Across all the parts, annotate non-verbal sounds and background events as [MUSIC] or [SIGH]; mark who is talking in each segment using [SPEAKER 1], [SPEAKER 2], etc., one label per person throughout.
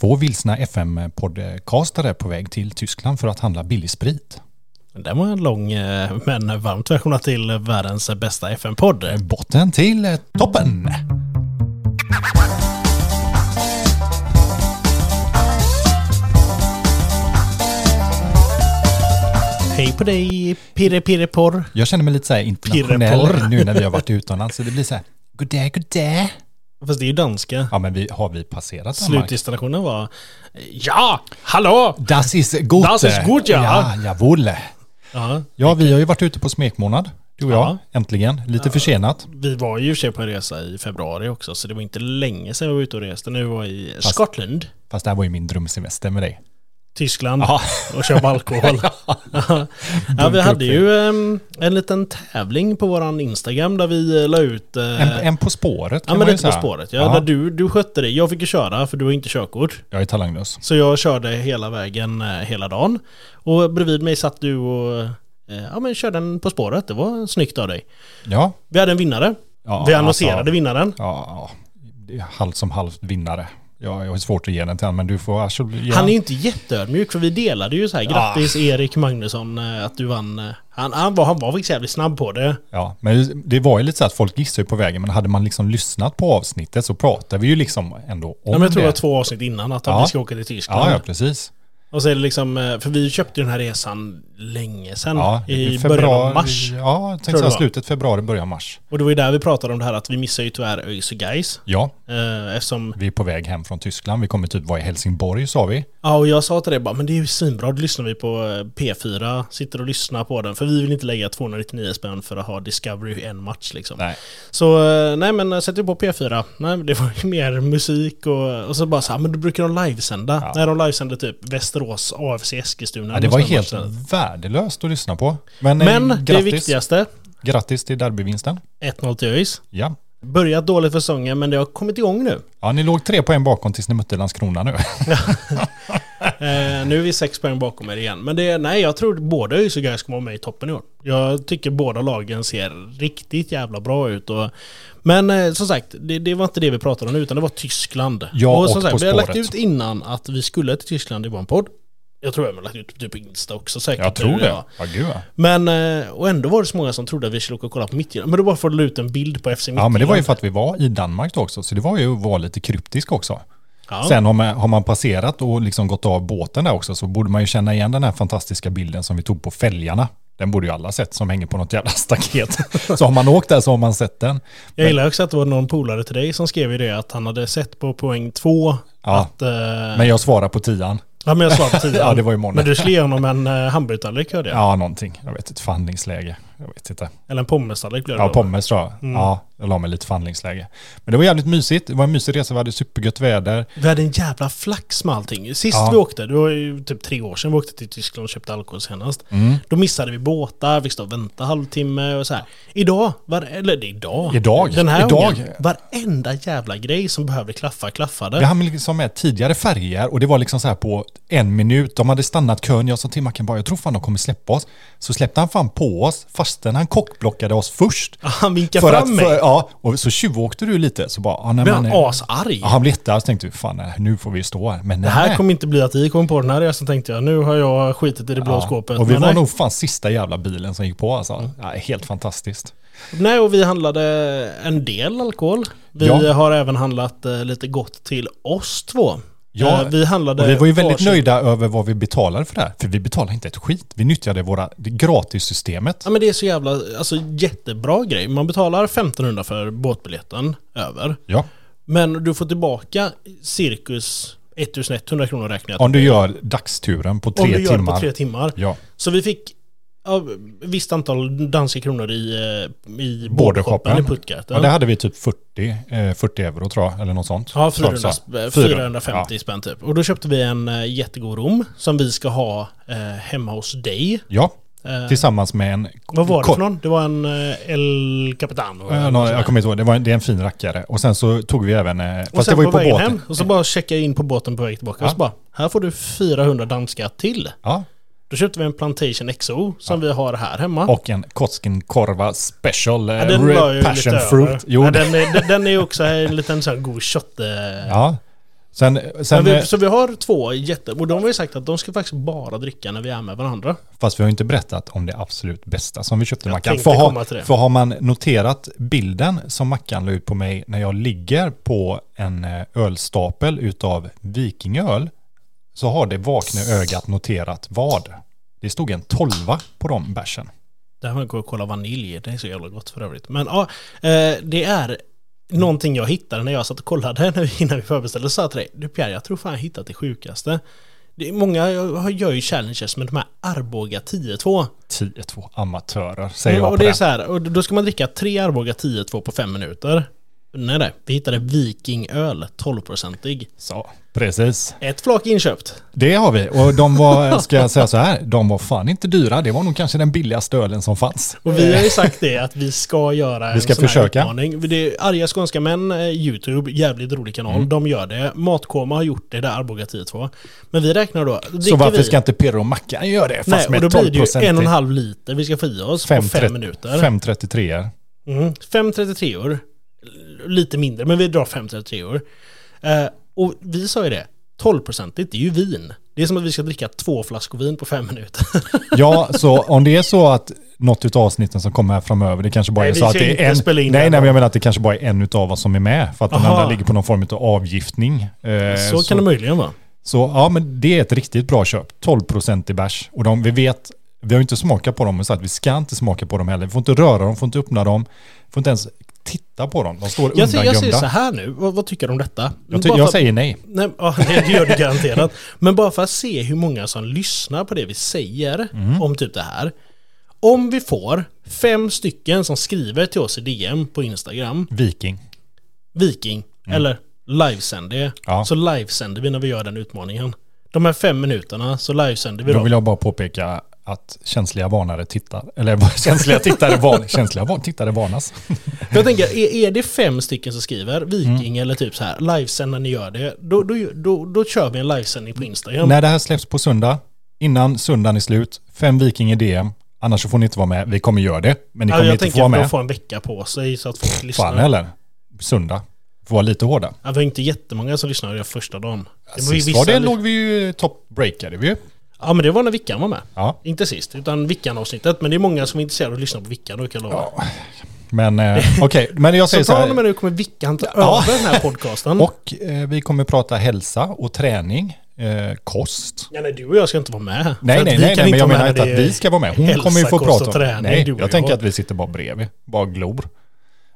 [SPEAKER 1] Två vilsna FM-podcastare på väg till Tyskland för att handla billig sprit.
[SPEAKER 2] Det var en lång eh, men varmt välkomna till världens bästa FN-podd.
[SPEAKER 1] Botten till toppen!
[SPEAKER 2] Hej på dig, Pirre Pirre Porr.
[SPEAKER 1] Jag känner mig lite så här internationell nu när vi har varit utomlands. Så det blir så här, goddag, goddag.
[SPEAKER 2] Fast det är ju danska.
[SPEAKER 1] Ja, men vi, har vi passerat Danmark?
[SPEAKER 2] Slutdestinationen var Ja, hallå!
[SPEAKER 1] Das ist gut.
[SPEAKER 2] Das ist gut, ja.
[SPEAKER 1] Ja, jawohl.
[SPEAKER 2] Ja,
[SPEAKER 1] Ja, vi har ju varit ute på smekmånad. Du och jag,
[SPEAKER 2] Ja.
[SPEAKER 1] äntligen. Lite försenat.
[SPEAKER 2] vi var ju i på en resa i februari också, så det var inte länge sedan vi var ute och reste. Nu var vi i Skottland,
[SPEAKER 1] Fast det här var ju min drömsemester med dig.
[SPEAKER 2] Tyskland
[SPEAKER 1] Ja.
[SPEAKER 2] och köpa alkohol. [LAUGHS] ja, vi hade ju em, en liten tävling på våran Instagram där vi eh, la ut... eh,
[SPEAKER 1] En, en På spåret
[SPEAKER 2] Ja
[SPEAKER 1] kan
[SPEAKER 2] men
[SPEAKER 1] man ju
[SPEAKER 2] lite på spåret. Ja,
[SPEAKER 1] Ja.
[SPEAKER 2] Där du, du skötte det. Jag fick ju köra för du har inte körkort.
[SPEAKER 1] Jag är talanglös.
[SPEAKER 2] Så jag körde hela vägen eh, hela dagen. Och bredvid mig satt du och ja, men körde den På spåret. Det var snyggt av dig.
[SPEAKER 1] Ja.
[SPEAKER 2] Vi hade en vinnare.
[SPEAKER 1] ja
[SPEAKER 2] Vi annonserade
[SPEAKER 1] alltså,
[SPEAKER 2] vinnaren.
[SPEAKER 1] Ja, ja. Halvt som halvt vinnare. Ja, jag har svårt att ge den till honom, men du får alltså ge
[SPEAKER 2] Han är ju inte jätteödmjuk för vi delade ju så här. Grattis Erik Magnusson eh, att du vann. eh." Han, han, var, han var faktiskt jävligt snabb på det.
[SPEAKER 1] Ja, men det var ju lite så att folk gissade ju på vägen, men hade man liksom lyssnat på avsnittet så pratade vi ju liksom ändå om
[SPEAKER 2] Ja, men jag tror det
[SPEAKER 1] det.
[SPEAKER 2] var två avsnitt innan att
[SPEAKER 1] Ja.
[SPEAKER 2] vi ska åka till Tyskland.
[SPEAKER 1] Ja, ja, precis.
[SPEAKER 2] Och så är det liksom, eh, för vi köpte ju den här resan länge sedan.
[SPEAKER 1] Ja,
[SPEAKER 2] I början av mars.
[SPEAKER 1] Ja, jag tänkte säga slutet februari, början mars.
[SPEAKER 2] Och det var ju där vi pratade om det här att vi missar ju tyvärr ÖIS och Gais.
[SPEAKER 1] Ja,
[SPEAKER 2] Eh, eftersom,
[SPEAKER 1] vi är på väg hem från Tyskland. Vi kommer typ vara i Helsingborg, sa vi.
[SPEAKER 2] ja och jag sa till dig bara, men det är ju svinbra, då lyssnar vi på eh, P4, sitter och lyssnar på den. För vi vill inte lägga 299 spänn för att ha Discovery en match liksom.
[SPEAKER 1] Nej.
[SPEAKER 2] Så eh, nej men sätter på P4, nej det var ju [LAUGHS] mer musik och, och så bara så här, men då brukar de livesända.
[SPEAKER 1] Ja.
[SPEAKER 2] Nej de livesände typ Västerås AFC Eskilstuna.
[SPEAKER 1] Ja, det var helt
[SPEAKER 2] där.
[SPEAKER 1] värdelöst att lyssna på. Men, eh,
[SPEAKER 2] Men det
[SPEAKER 1] grattis.
[SPEAKER 2] viktigaste,
[SPEAKER 1] Grattis till derbyvinsten.
[SPEAKER 2] 1-0 till ÖIS.
[SPEAKER 1] Ja.
[SPEAKER 2] Börjat dåligt för säsongen men det har kommit igång nu.
[SPEAKER 1] Ja, ni låg tre poäng bakom tills ni mötte Landskrona nu. [LAUGHS]
[SPEAKER 2] Eh, nu är vi sex poäng bakom er igen. Men det, nej, jag tror båda ÖIS och Gais kommer vara med i toppen i år. Jag tycker båda lagen ser riktigt jävla bra ut. Och, men eh, som sagt, det, det var inte det vi pratade om utan det var Tyskland.
[SPEAKER 1] Ja, och
[SPEAKER 2] som sagt,
[SPEAKER 1] På
[SPEAKER 2] vi har lagt ut innan att vi skulle till Tyskland i vår podd. Jag tror jag har lagt ut typ Insta också säkert.
[SPEAKER 1] Jag tror det.
[SPEAKER 2] ja.
[SPEAKER 1] Ja, gud ja.
[SPEAKER 2] Men, eh, och ändå var det så många som trodde att vi skulle åka och kolla på Midtjylland. Men då bara för att la ut en bild på FC Midtjylland.
[SPEAKER 1] Ja, men det var ju för att vi var i Danmark då också, så det var ju att vara lite kryptisk också.
[SPEAKER 2] Ja.
[SPEAKER 1] Sen har man, har man passerat och liksom gått av båten där också så borde man ju känna igen den här fantastiska bilden som vi tog på fälgarna. Den borde ju alla sett som hänger på något jävla [LAUGHS] staket. så har man åkt där så har man sett den.
[SPEAKER 2] Jag gillar också att det var någon polare till dig som skrev ju det att han hade sett på poäng två
[SPEAKER 1] Ja,
[SPEAKER 2] att... Eh,
[SPEAKER 1] Men jag svarar på tian.
[SPEAKER 2] Ja men jag svarade på tian. [LAUGHS]
[SPEAKER 1] Ja, det var ju måndag.
[SPEAKER 2] Men du ge honom en uh, hamburgertallrik hörde jag.
[SPEAKER 1] Ja, någonting. Jag vet inte, förhandlingsläge. Jag vet inte.
[SPEAKER 2] Eller en pommestallrik blev det
[SPEAKER 1] Ja,
[SPEAKER 2] då.
[SPEAKER 1] pommes tror jag.
[SPEAKER 2] Mm.
[SPEAKER 1] Ja, jag la mig lite förhandlingsläge. Men det var jävligt mysigt. Det var en mysig resa. Vi hade supergött väder.
[SPEAKER 2] Vi hade en jävla flax med allting. Sist
[SPEAKER 1] Ja.
[SPEAKER 2] vi åkte, det var ju typ tre år sedan vi åkte till Tyskland och köpte alkohol senast.
[SPEAKER 1] Mm.
[SPEAKER 2] Då missade vi båtar, vi stod och väntade halvtimme och så här. Idag, var, eller det är idag.
[SPEAKER 1] Idag,
[SPEAKER 2] Den här
[SPEAKER 1] idag.
[SPEAKER 2] gången, varenda jävla grej som behövde klaffa, klaffade.
[SPEAKER 1] Vi hann liksom med tidigare färger och det var liksom så här på en minut. De hade stannat kön. Jag sa till Macken bara, jag tror fan de kommer släppa oss. Så släppte han fan på oss fastän han kockblockade oss först.
[SPEAKER 2] Han vinkade
[SPEAKER 1] För
[SPEAKER 2] fram
[SPEAKER 1] att,
[SPEAKER 2] mig.
[SPEAKER 1] för, ja, och så tjuvåkte du lite. Så bara, ja, nej, men,
[SPEAKER 2] han
[SPEAKER 1] eh,
[SPEAKER 2] asarg?
[SPEAKER 1] Ja, han blev jättearg. Så tänkte vi, fan nu får vi stå här. Men
[SPEAKER 2] Det här kommer inte bli att vi kommer på den här resan tänkte jag. Nu har jag skitit i det blå
[SPEAKER 1] Ja,
[SPEAKER 2] skåpet.
[SPEAKER 1] Och vi var
[SPEAKER 2] nej.
[SPEAKER 1] nog fan sista jävla bilen som gick på alltså. Ja, helt fantastiskt.
[SPEAKER 2] Nej, och vi handlade en del alkohol. Vi
[SPEAKER 1] Ja.
[SPEAKER 2] har även handlat eh, lite gott till oss två.
[SPEAKER 1] Ja,
[SPEAKER 2] Eh, vi handlade...
[SPEAKER 1] Och vi var ju väldigt
[SPEAKER 2] varsin-
[SPEAKER 1] nöjda över vad vi betalade för det här. För vi betalade inte ett skit. Vi nyttjade våra, det gratissystemet.
[SPEAKER 2] Ja men det är så jävla, alltså jättebra grej. Man betalar 1500 för båtbiljetten över.
[SPEAKER 1] Ja.
[SPEAKER 2] Men du får tillbaka cirkus 1100 kronor räknat.
[SPEAKER 1] Om du gör dagsturen på tre
[SPEAKER 2] Om du gör det
[SPEAKER 1] timmar.
[SPEAKER 2] på tre timmar.
[SPEAKER 1] Ja.
[SPEAKER 2] Så vi fick ja, visst antal danska kronor i, eh, i
[SPEAKER 1] Bordershoppen.
[SPEAKER 2] i Puttgart.
[SPEAKER 1] ja, där hade vi typ 40, eh, 40 euro tror jag, eller något sånt.
[SPEAKER 2] Ja,
[SPEAKER 1] Tror jag
[SPEAKER 2] 400,
[SPEAKER 1] så.
[SPEAKER 2] sp-
[SPEAKER 1] Fyra.
[SPEAKER 2] 450 spänn typ. Och då köpte vi en uh, jättegod rom som vi ska ha eh, hemma hos dig.
[SPEAKER 1] Ja,
[SPEAKER 2] Eh,
[SPEAKER 1] tillsammans med en...
[SPEAKER 2] vad var det för någon? Det var en El Capitano.
[SPEAKER 1] Eh, nå, jag kommer inte ihåg, det, var, en- det är en fin rackare. Och sen så tog vi även... eh,
[SPEAKER 2] och
[SPEAKER 1] Fast
[SPEAKER 2] sen
[SPEAKER 1] det var ju
[SPEAKER 2] på
[SPEAKER 1] på båten.
[SPEAKER 2] hem, och så bara checkade jag in på båten på väg tillbaka.
[SPEAKER 1] Ja.
[SPEAKER 2] Och så bara, här får du 400 danska till.
[SPEAKER 1] Ja,
[SPEAKER 2] Då köpte vi en Plantation XO som vi har här hemma.
[SPEAKER 1] och en Koskenkorva Special eh,
[SPEAKER 2] ja, den var ju
[SPEAKER 1] Passion Fruit. Jo,
[SPEAKER 2] ja, den, är, den- den är också en liten sån här god shot. eh,
[SPEAKER 1] ja. Sen, sen,
[SPEAKER 2] Men
[SPEAKER 1] eh,
[SPEAKER 2] vi, så vi har två jätte... Och de har ju sagt att de ska faktiskt bara dricka när vi är med varandra.
[SPEAKER 1] fast vi har ju inte berättat om det absolut bästa som vi köpte
[SPEAKER 2] Jag
[SPEAKER 1] Mackan. För, ha, för har man noterat bilden som Mackan la ut på mig när jag ligger på en eh, ölstapel utav vikingöl så har det vakna ögat noterat vad? Det stod en tolva på de bärsen.
[SPEAKER 2] Där man gå och kolla vanilj. Det är så jävla gott för övrigt. Men ja, eh, det är någonting jag hittade när jag satt och kollade [LAUGHS] när- innan vi förbeställde. sa jag till dig, du Pierre, jag tror fan jag hittat det sjukaste. Det är många gör ju challenges med de här Arboga 10-2.
[SPEAKER 1] 10-2 amatörer säger jag
[SPEAKER 2] och
[SPEAKER 1] på
[SPEAKER 2] det är
[SPEAKER 1] den.
[SPEAKER 2] så här, och då ska man dricka tre Arboga 10-2 på fem minuter. Nej, nej. Vi hittade Vikingöl, 12-procentig.
[SPEAKER 1] Så, precis.
[SPEAKER 2] Ett flak inköpt.
[SPEAKER 1] Det har vi. Och de var, [LAUGHS] ska jag säga så här, de var fan inte dyra. Det var nog kanske den billigaste ölen som fanns.
[SPEAKER 2] Och vi har ju sagt det att vi ska göra
[SPEAKER 1] Vi ska
[SPEAKER 2] en sån
[SPEAKER 1] försöka.
[SPEAKER 2] här utmaning. Det är Arga Skånska Män, eh, YouTube, jävligt rolig kanal.
[SPEAKER 1] Mm.
[SPEAKER 2] De gör det. Matkoma har gjort det där, Arboga 10-2. Men vi räknar då.
[SPEAKER 1] Så varför
[SPEAKER 2] vi,
[SPEAKER 1] ska inte Pirro och Mackan göra det? Fast
[SPEAKER 2] Nej, och
[SPEAKER 1] med
[SPEAKER 2] då blir det ju
[SPEAKER 1] 12%
[SPEAKER 2] en och en halv liter vi ska få i oss på fem minuter.
[SPEAKER 1] 533
[SPEAKER 2] Mm. 533 år. Lite mindre, men vi drar 533 år. Eh, och vi sa ju det. 12-procentigt, det är ju vin. Det är som att vi ska dricka två flaskor vin på fem minuter. [LAUGHS]
[SPEAKER 1] Ja, så om det är så att något av avsnitten som kommer här framöver, det kanske bara
[SPEAKER 2] Nej,
[SPEAKER 1] är så att det är en... nej,
[SPEAKER 2] den
[SPEAKER 1] nej, men jag menar att det kanske bara är en av oss som är med. För att den
[SPEAKER 2] Aha.
[SPEAKER 1] andra ligger på någon form av avgiftning. Eh,
[SPEAKER 2] så, kan det möjligen vara.
[SPEAKER 1] Så ja, men det är ett riktigt bra köp. 12% i bärs. Och de, vi vet, vi har ju inte smakat på dem, så att vi ska inte smaka på dem heller. Vi får inte röra dem, får inte öppna dem, får inte ens titta på dem. De står
[SPEAKER 2] Jag, jag säger så
[SPEAKER 1] undangömda.
[SPEAKER 2] här nu, vad, vad tycker du om detta?
[SPEAKER 1] Jag, ty- jag
[SPEAKER 2] för-
[SPEAKER 1] säger nej.
[SPEAKER 2] Nej, ja, [LAUGHS] det gör du garanterat. Men bara för att se hur många som lyssnar på det vi säger
[SPEAKER 1] Mm.
[SPEAKER 2] om typ det här. Om vi får fem stycken som skriver till oss i DM på Instagram,
[SPEAKER 1] Viking.
[SPEAKER 2] Viking, eller livesänder det,
[SPEAKER 1] Mm. Ja.
[SPEAKER 2] så livesänder vi när vi gör den utmaningen. De här fem minuterna så livesänder vi
[SPEAKER 1] Då
[SPEAKER 2] dem.
[SPEAKER 1] vill jag bara påpeka att känsliga varnare tittar, eller [LAUGHS] känsliga tittare, van, [LAUGHS] känsliga van, tittare varnas.
[SPEAKER 2] Jag tänker, är, är det fem stycken som skriver Viking
[SPEAKER 1] Mm.
[SPEAKER 2] eller typ så här livesänd när ni gör det, då, då, då, då kör vi en livesändning på Instagram.
[SPEAKER 1] När det här släpps på söndag, innan söndagen är slut, fem Viking i DM, annars får ni inte vara med. Vi kommer göra det, men ni kommer
[SPEAKER 2] jag
[SPEAKER 1] inte få
[SPEAKER 2] tänker
[SPEAKER 1] vara
[SPEAKER 2] att de
[SPEAKER 1] med.
[SPEAKER 2] får en vecka på sig så att folk lyssnar.
[SPEAKER 1] Fan heller. Söndag. Får vara lite hårda.
[SPEAKER 2] Ja, vi har inte jättemånga som lyssnade första dagen. Det var
[SPEAKER 1] Sist var det låg vi ju top breakade vi ju.
[SPEAKER 2] Ja men det var när Vickan var med.
[SPEAKER 1] Ja.
[SPEAKER 2] Inte sist, utan Vickan-avsnittet. Men det är många som är intresserade av att lyssna på Vickan, då kan.
[SPEAKER 1] Ja. Men eh, [LAUGHS] okej, men jag säger
[SPEAKER 2] Så
[SPEAKER 1] så
[SPEAKER 2] från och med
[SPEAKER 1] här.
[SPEAKER 2] nu kommer Vickan ta
[SPEAKER 1] Ja.
[SPEAKER 2] över den här podcasten. [LAUGHS]
[SPEAKER 1] Och eh, vi kommer prata hälsa och träning, eh, kost.
[SPEAKER 2] Ja, nej, du och jag ska inte vara med.
[SPEAKER 1] Nej, nej, nej, nej men jag menar inte att vi ska vara med. Hon
[SPEAKER 2] hälsa,
[SPEAKER 1] kommer ju få
[SPEAKER 2] och
[SPEAKER 1] prata om
[SPEAKER 2] träning,
[SPEAKER 1] Nej,
[SPEAKER 2] och
[SPEAKER 1] jag. tänker att vi sitter bara bredvid, bara glor.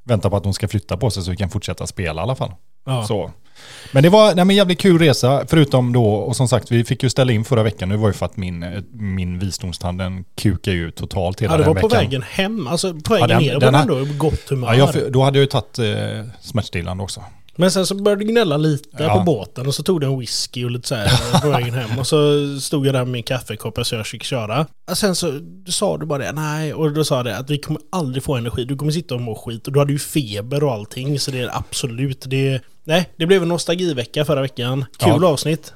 [SPEAKER 1] Väntar på att hon ska flytta på sig så vi kan fortsätta spela i alla fall.
[SPEAKER 2] Ja.
[SPEAKER 1] Så. Men det var nej, men jävligt kul resa, förutom då, och som sagt, vi fick ju ställa in förra veckan. Det var ju för att min, eh, min visdomstand, den kukade ju totalt hela
[SPEAKER 2] Ja, det
[SPEAKER 1] den
[SPEAKER 2] var på
[SPEAKER 1] veckan.
[SPEAKER 2] vägen hem. Alltså på vägen
[SPEAKER 1] den-
[SPEAKER 2] ner var
[SPEAKER 1] den
[SPEAKER 2] det
[SPEAKER 1] här-
[SPEAKER 2] ändå gott humör.
[SPEAKER 1] Ja, jag, då hade jag ju tagit eh, smärtstillande också.
[SPEAKER 2] Men sen så började det gnälla lite
[SPEAKER 1] Ja.
[SPEAKER 2] på båten och så tog det en whisky och lite så här på [LAUGHS] vägen hem. Och så stod jag där med min kaffekopp så jag fick köra. Och sen så sa du bara det, nej. Och då sa det att vi kommer aldrig få energi. Du kommer sitta och må skit. Och du hade ju feber och allting. Så det är absolut, det... Nej, det blev en nostalgivecka förra veckan. Kul
[SPEAKER 1] Ja.
[SPEAKER 2] avsnitt.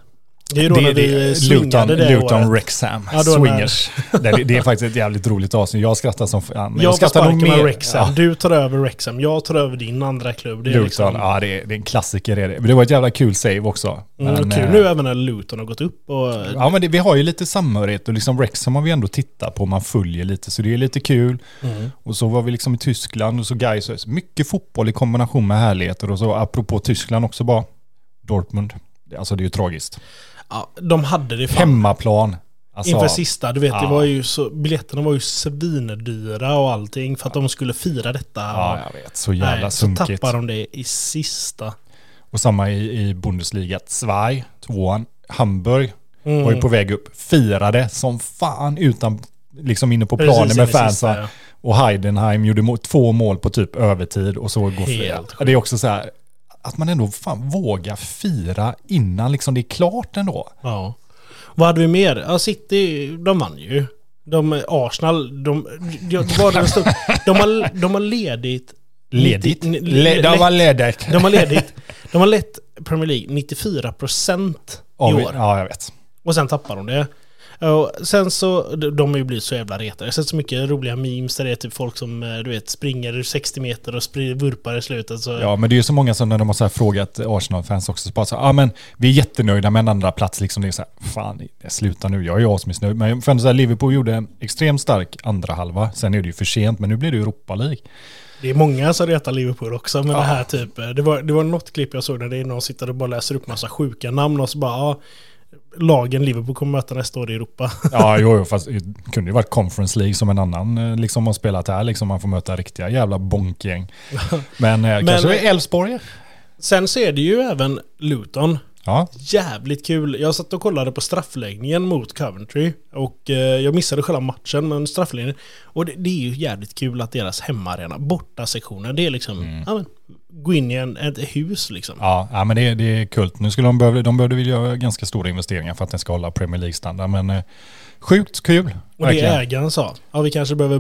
[SPEAKER 2] Det är då när vi swingade
[SPEAKER 1] Luton,
[SPEAKER 2] det
[SPEAKER 1] Luton
[SPEAKER 2] året.
[SPEAKER 1] Wrexham,
[SPEAKER 2] Ja,
[SPEAKER 1] swingers. det, det är faktiskt ett jävligt roligt avsnitt. Jag skrattar som fan.
[SPEAKER 2] Jag får
[SPEAKER 1] skrattar nog mer-
[SPEAKER 2] Wrexham.
[SPEAKER 1] Ja.
[SPEAKER 2] Du tar över Wrexham. Jag tar över din andra klubb. Det
[SPEAKER 1] Luton,
[SPEAKER 2] liksom...
[SPEAKER 1] ja det är, det är en klassiker. är Det. Men det var ett jävla kul save också.
[SPEAKER 2] Mm,
[SPEAKER 1] Men,
[SPEAKER 2] kul
[SPEAKER 1] eh,
[SPEAKER 2] nu även när Luton har gått upp och...
[SPEAKER 1] Ja men det, vi har ju lite samhörighet och liksom Wrexham har vi ändå tittat på, man följer lite så det är lite kul.
[SPEAKER 2] Mm.
[SPEAKER 1] Och så var vi liksom i Tyskland och så guys, mycket fotboll i kombination med härligheter och så apropå Tyskland också bara, Dortmund. Alltså det är ju tragiskt.
[SPEAKER 2] Ja, de hade det fan.
[SPEAKER 1] Hemmaplan. Alltså,
[SPEAKER 2] Inför sista, du vet, det
[SPEAKER 1] ja.
[SPEAKER 2] var ju så, biljetterna var ju svindyra och allting för att de skulle fira detta.
[SPEAKER 1] Ja, jag vet. Så jävla
[SPEAKER 2] Nej, så
[SPEAKER 1] sunkigt.
[SPEAKER 2] tappar de det i sista.
[SPEAKER 1] Och samma i, i Bundesliga. Zwei, tvåan. Hamburg
[SPEAKER 2] Mm.
[SPEAKER 1] var ju på väg upp. Firade som fan utan, liksom inne på
[SPEAKER 2] Precis
[SPEAKER 1] planen
[SPEAKER 2] in
[SPEAKER 1] med fansen.
[SPEAKER 2] ja.
[SPEAKER 1] Och Heidenheim gjorde två mål på typ övertid och så går
[SPEAKER 2] sjukt.
[SPEAKER 1] Det är också så här, att man ändå fan vågar fira innan liksom det är klart ändå.
[SPEAKER 2] ja. Vad hade vi mer? Ja, City, de vann ju. De, Arsenal, de, de, var den största, de, har, de har ledigt...
[SPEAKER 1] Ledigt?
[SPEAKER 2] 90
[SPEAKER 1] Le, de var ledigt.
[SPEAKER 2] De har ledigt. De har lett Premier League 94% i
[SPEAKER 1] Av-
[SPEAKER 2] år.
[SPEAKER 1] Ja, jag vet.
[SPEAKER 2] Och sen tappar de det. Och sen så, de har ju blivit så jävla retade. Jag har sett så mycket roliga memes där det är typ folk som eh, du vet springer 60 meter och vurpar i slutet. Så
[SPEAKER 1] Ja, men det är ju så många som när de har så frågat Arsenal-fans också, så bara så ja ah, men vi är jättenöjda med en andra plats liksom. Det är så här, fan, sluta nu, jag är ju asmissnöjd. Men för så här, Liverpool gjorde en extremt stark andra halva. Sen är det ju för sent, men nu blir det Europa League.
[SPEAKER 2] Det är många som retar Liverpool också med
[SPEAKER 1] Ja.
[SPEAKER 2] det här typ. Det var, det var något klipp jag såg där det är någon sitter och bara läser upp massa sjuka namn och så bara ja, lagen Liverpool kommer möta nästa år i Europa. [LAUGHS]
[SPEAKER 1] Ja, jo, jo, fast det kunde ju varit Conference League som en annan eh, liksom har spelat här. Liksom man får möta riktiga jävla bonkgäng. [LAUGHS] Men, eh, kanske är Elfsborg?
[SPEAKER 2] Sen så är det ju även Luton.
[SPEAKER 1] Ja,
[SPEAKER 2] Jävligt kul. Jag satt och kollade på straffläggningen mot Coventry. Och eh, jag missade själva matchen, men straffläggningen. Och det, det är ju jävligt kul att deras hemmaarena, bortasektionen, det är liksom... Ja, men, gå in i en, ett hus liksom.
[SPEAKER 1] ja, ja men det, är- det är kult. Nu skulle de behöva, de behövde vilja göra ganska stora investeringar för att den ska hålla Premier League-standard. Men eh, sjukt kul.
[SPEAKER 2] Och det
[SPEAKER 1] verkligen.
[SPEAKER 2] ägaren sa, ja vi kanske behöver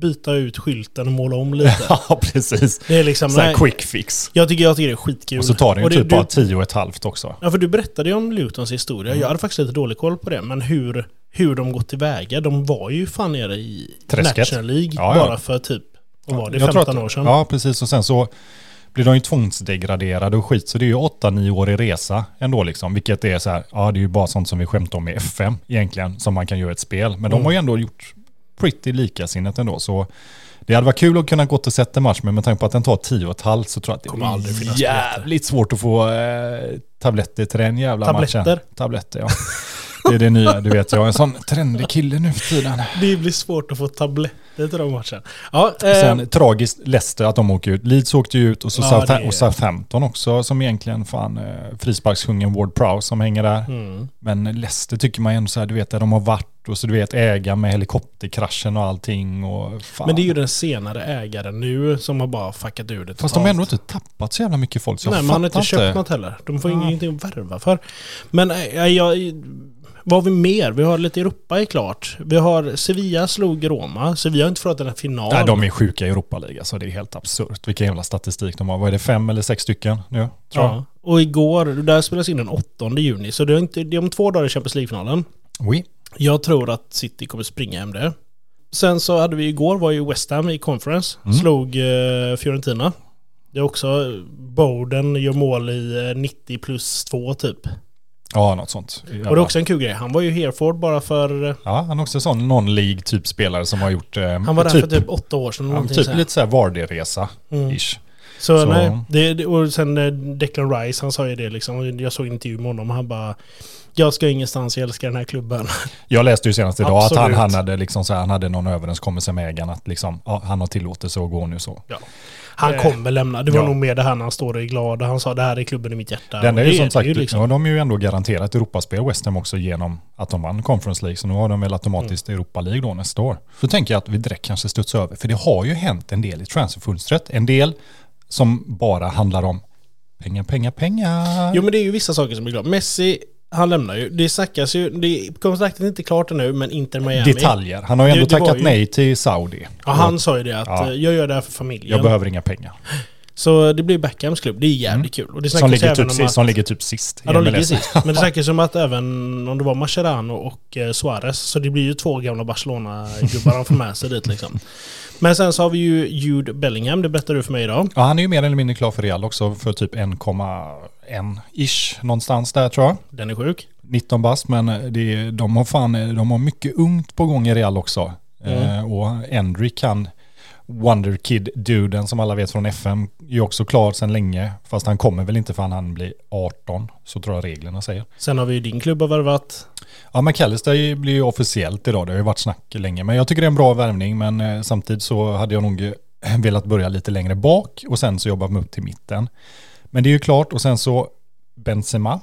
[SPEAKER 2] byta ut skylten och måla om lite. [LAUGHS]
[SPEAKER 1] Ja, precis.
[SPEAKER 2] Det är liksom...
[SPEAKER 1] Så här
[SPEAKER 2] Nej,
[SPEAKER 1] quick fix.
[SPEAKER 2] jag, tycker, jag tycker det är skitkul.
[SPEAKER 1] Och så tar det ju
[SPEAKER 2] Och
[SPEAKER 1] typ
[SPEAKER 2] du,
[SPEAKER 1] bara tio och ett halvt också.
[SPEAKER 2] Ja, för du berättade ju om Lutons historia.
[SPEAKER 1] Mm.
[SPEAKER 2] Jag hade faktiskt lite dålig koll på det. Men hur, hur de gått tillväga. De var ju fan nere i
[SPEAKER 1] Träsket.
[SPEAKER 2] National League
[SPEAKER 1] Ja, ja.
[SPEAKER 2] bara för typ, vad var det,
[SPEAKER 1] Jag tror
[SPEAKER 2] 15
[SPEAKER 1] att-
[SPEAKER 2] år sedan?
[SPEAKER 1] Ja, precis. Och sen så blir de ju tvångsdegraderade och skit. Så det är ju 8-9 år i resa ändå liksom. Vilket är så här, ja det är ju bara sånt som vi skämtar om i FM egentligen. Som man kan göra ett spel. Men
[SPEAKER 2] Mm.
[SPEAKER 1] de har ju ändå gjort pretty likasinnigt ändå. Så det hade varit kul att kunna gå sett en match. Men med tanke på att den tar 10 och ett halvt så tror jag att det
[SPEAKER 2] Kommer aldrig finnas
[SPEAKER 1] jävligt svårt att få eh, tabletter till den jävla
[SPEAKER 2] Tabletter?
[SPEAKER 1] matchen. Tabletter? ja. [LAUGHS] [LAUGHS] Det är det nya, du vet jag är en sån trendig kille nu för tiden.
[SPEAKER 2] Det blir svårt att få tabletter till de matchen. Ja, eh,
[SPEAKER 1] Sen tragiskt Leicester att de åker ut. Leeds åkte ju ut och så
[SPEAKER 2] Ja, det är-
[SPEAKER 1] och Southampton också som egentligen fan eh, frisparkskungen Ward Prowse som hänger där.
[SPEAKER 2] mm.
[SPEAKER 1] Men Leicester tycker man ju ändå så här, du vet där de har varit och så du vet äga med helikopterkraschen och allting och fan.
[SPEAKER 2] Men det är ju den senare ägaren nu som har bara fuckat ur det
[SPEAKER 1] Fast de har ändå inte tappat så jävla mycket folk så
[SPEAKER 2] Nej,
[SPEAKER 1] jag
[SPEAKER 2] man har inte köpt något heller. De får
[SPEAKER 1] Ja.
[SPEAKER 2] ingenting att värva för. Men äh, jag... Vad har vi mer? Vi har lite Europa är klart. Vi har Sevilla slog Roma. Sevilla har inte förlorat en final.
[SPEAKER 1] Nej, de är sjuka i Europa League alltså. Det är helt absurt. Vilken jävla statistik de har. Vad är det, fem eller sex stycken nu? Tror jag.
[SPEAKER 2] Ja. Och igår, där spelas in den 8 juni. Så det är, inte, det är om två dagar i Champions League-finalen.
[SPEAKER 1] Oui.
[SPEAKER 2] Jag tror att City kommer springa hem det. Sen så hade vi igår, var ju West Ham i conference.
[SPEAKER 1] Mm.
[SPEAKER 2] Slog eh, Fiorentina. Det är också, Bowden gör mål i eh, 90 plus 2 typ.
[SPEAKER 1] Ja, något sånt.
[SPEAKER 2] Och det är också en kul grej. Han var ju Hereford bara för...
[SPEAKER 1] Ja, han är också sån non-league typ spelare som har gjort... Eh,
[SPEAKER 2] Han var där för typ åtta år sedan.
[SPEAKER 1] ja, typ
[SPEAKER 2] så här.
[SPEAKER 1] lite såhär Vardy-resa.
[SPEAKER 2] Mm. Så,
[SPEAKER 1] Så-
[SPEAKER 2] nej, det, och sen eh, Declan Rice, han sa ju det liksom. Jag såg en intervju med honom. Han bara... Jag ska ingenstans, jag älskar den här klubben. [LAUGHS]
[SPEAKER 1] Jag läste ju senast idag att han,
[SPEAKER 2] Absolut.
[SPEAKER 1] han, hade liksom så här, han hade någon överenskommelse med ägaren att liksom, ja, han har tillåtelse att gå nu så.
[SPEAKER 2] Han
[SPEAKER 1] Eh,
[SPEAKER 2] kommer lämna. Det var
[SPEAKER 1] ja.
[SPEAKER 2] nog mer det här när han står och är glad. Han sa det här är klubben i mitt hjärta.
[SPEAKER 1] Den
[SPEAKER 2] Och
[SPEAKER 1] är ju
[SPEAKER 2] det
[SPEAKER 1] som sagt,
[SPEAKER 2] ju liksom.
[SPEAKER 1] ja, de är ju ändå garanterat Europaspel West Ham också genom att de vann Conference League. Så nu har de väl automatiskt
[SPEAKER 2] Mm.
[SPEAKER 1] Europa League då nästa år. Så tänker jag att vi direkt kanske studsar över. För det har ju hänt en del i transferfönstret. En del som bara handlar om pengar, pengar, pengar.
[SPEAKER 2] Jo men det är ju vissa saker som är glada. Messi, han lämnar ju. Det snackas ju. Det, kontraktet är inte klart ännu, men Inter Miami.
[SPEAKER 1] Detaljer. Han har ju
[SPEAKER 2] Det-
[SPEAKER 1] ändå
[SPEAKER 2] det var
[SPEAKER 1] tackat
[SPEAKER 2] ju-
[SPEAKER 1] nej till Saudi.
[SPEAKER 2] Ja, han sa ju det att
[SPEAKER 1] Ja.
[SPEAKER 2] jag gör det här för familjen.
[SPEAKER 1] Jag behöver inga pengar.
[SPEAKER 2] Så det blir Beckhams klubb. Det är jävligt kul. Och det
[SPEAKER 1] Som
[SPEAKER 2] ju
[SPEAKER 1] ligger, typ, sist,
[SPEAKER 2] att...
[SPEAKER 1] som ligger typ sist.
[SPEAKER 2] Ja, de ligger sist. Men det [LAUGHS] snackas om att även om det var Mascherano och eh, Suarez, så det blir ju två gamla Barcelona-gubbar han får med sig dit liksom. Men sen så har vi ju Jude Bellingham, det berättade du för mig idag.
[SPEAKER 1] Ja, han är ju mer eller mindre klar för Real också för typ 1,1-ish någonstans där tror jag.
[SPEAKER 2] Den är sjuk.
[SPEAKER 1] 19 bast, men det, de har fan, de har mycket ungt på gång i Real också.
[SPEAKER 2] Mm.
[SPEAKER 1] Eh, och Endry kan Wonder Kid-duden som alla vet från FM är också klar sedan länge. Fast han kommer väl inte förrän han blir 18, så tror jag reglerna säger.
[SPEAKER 2] Sen har vi ju din klubb har värvat.
[SPEAKER 1] Ja, McAllister blir ju officiellt idag. Det har ju varit snack länge. Men jag tycker det är en bra värvning. Men eh, samtidigt så hade jag nog eh, velat börja lite längre bak och sen så jobba mig upp till mitten. Men det är ju klart och sen så Benzema.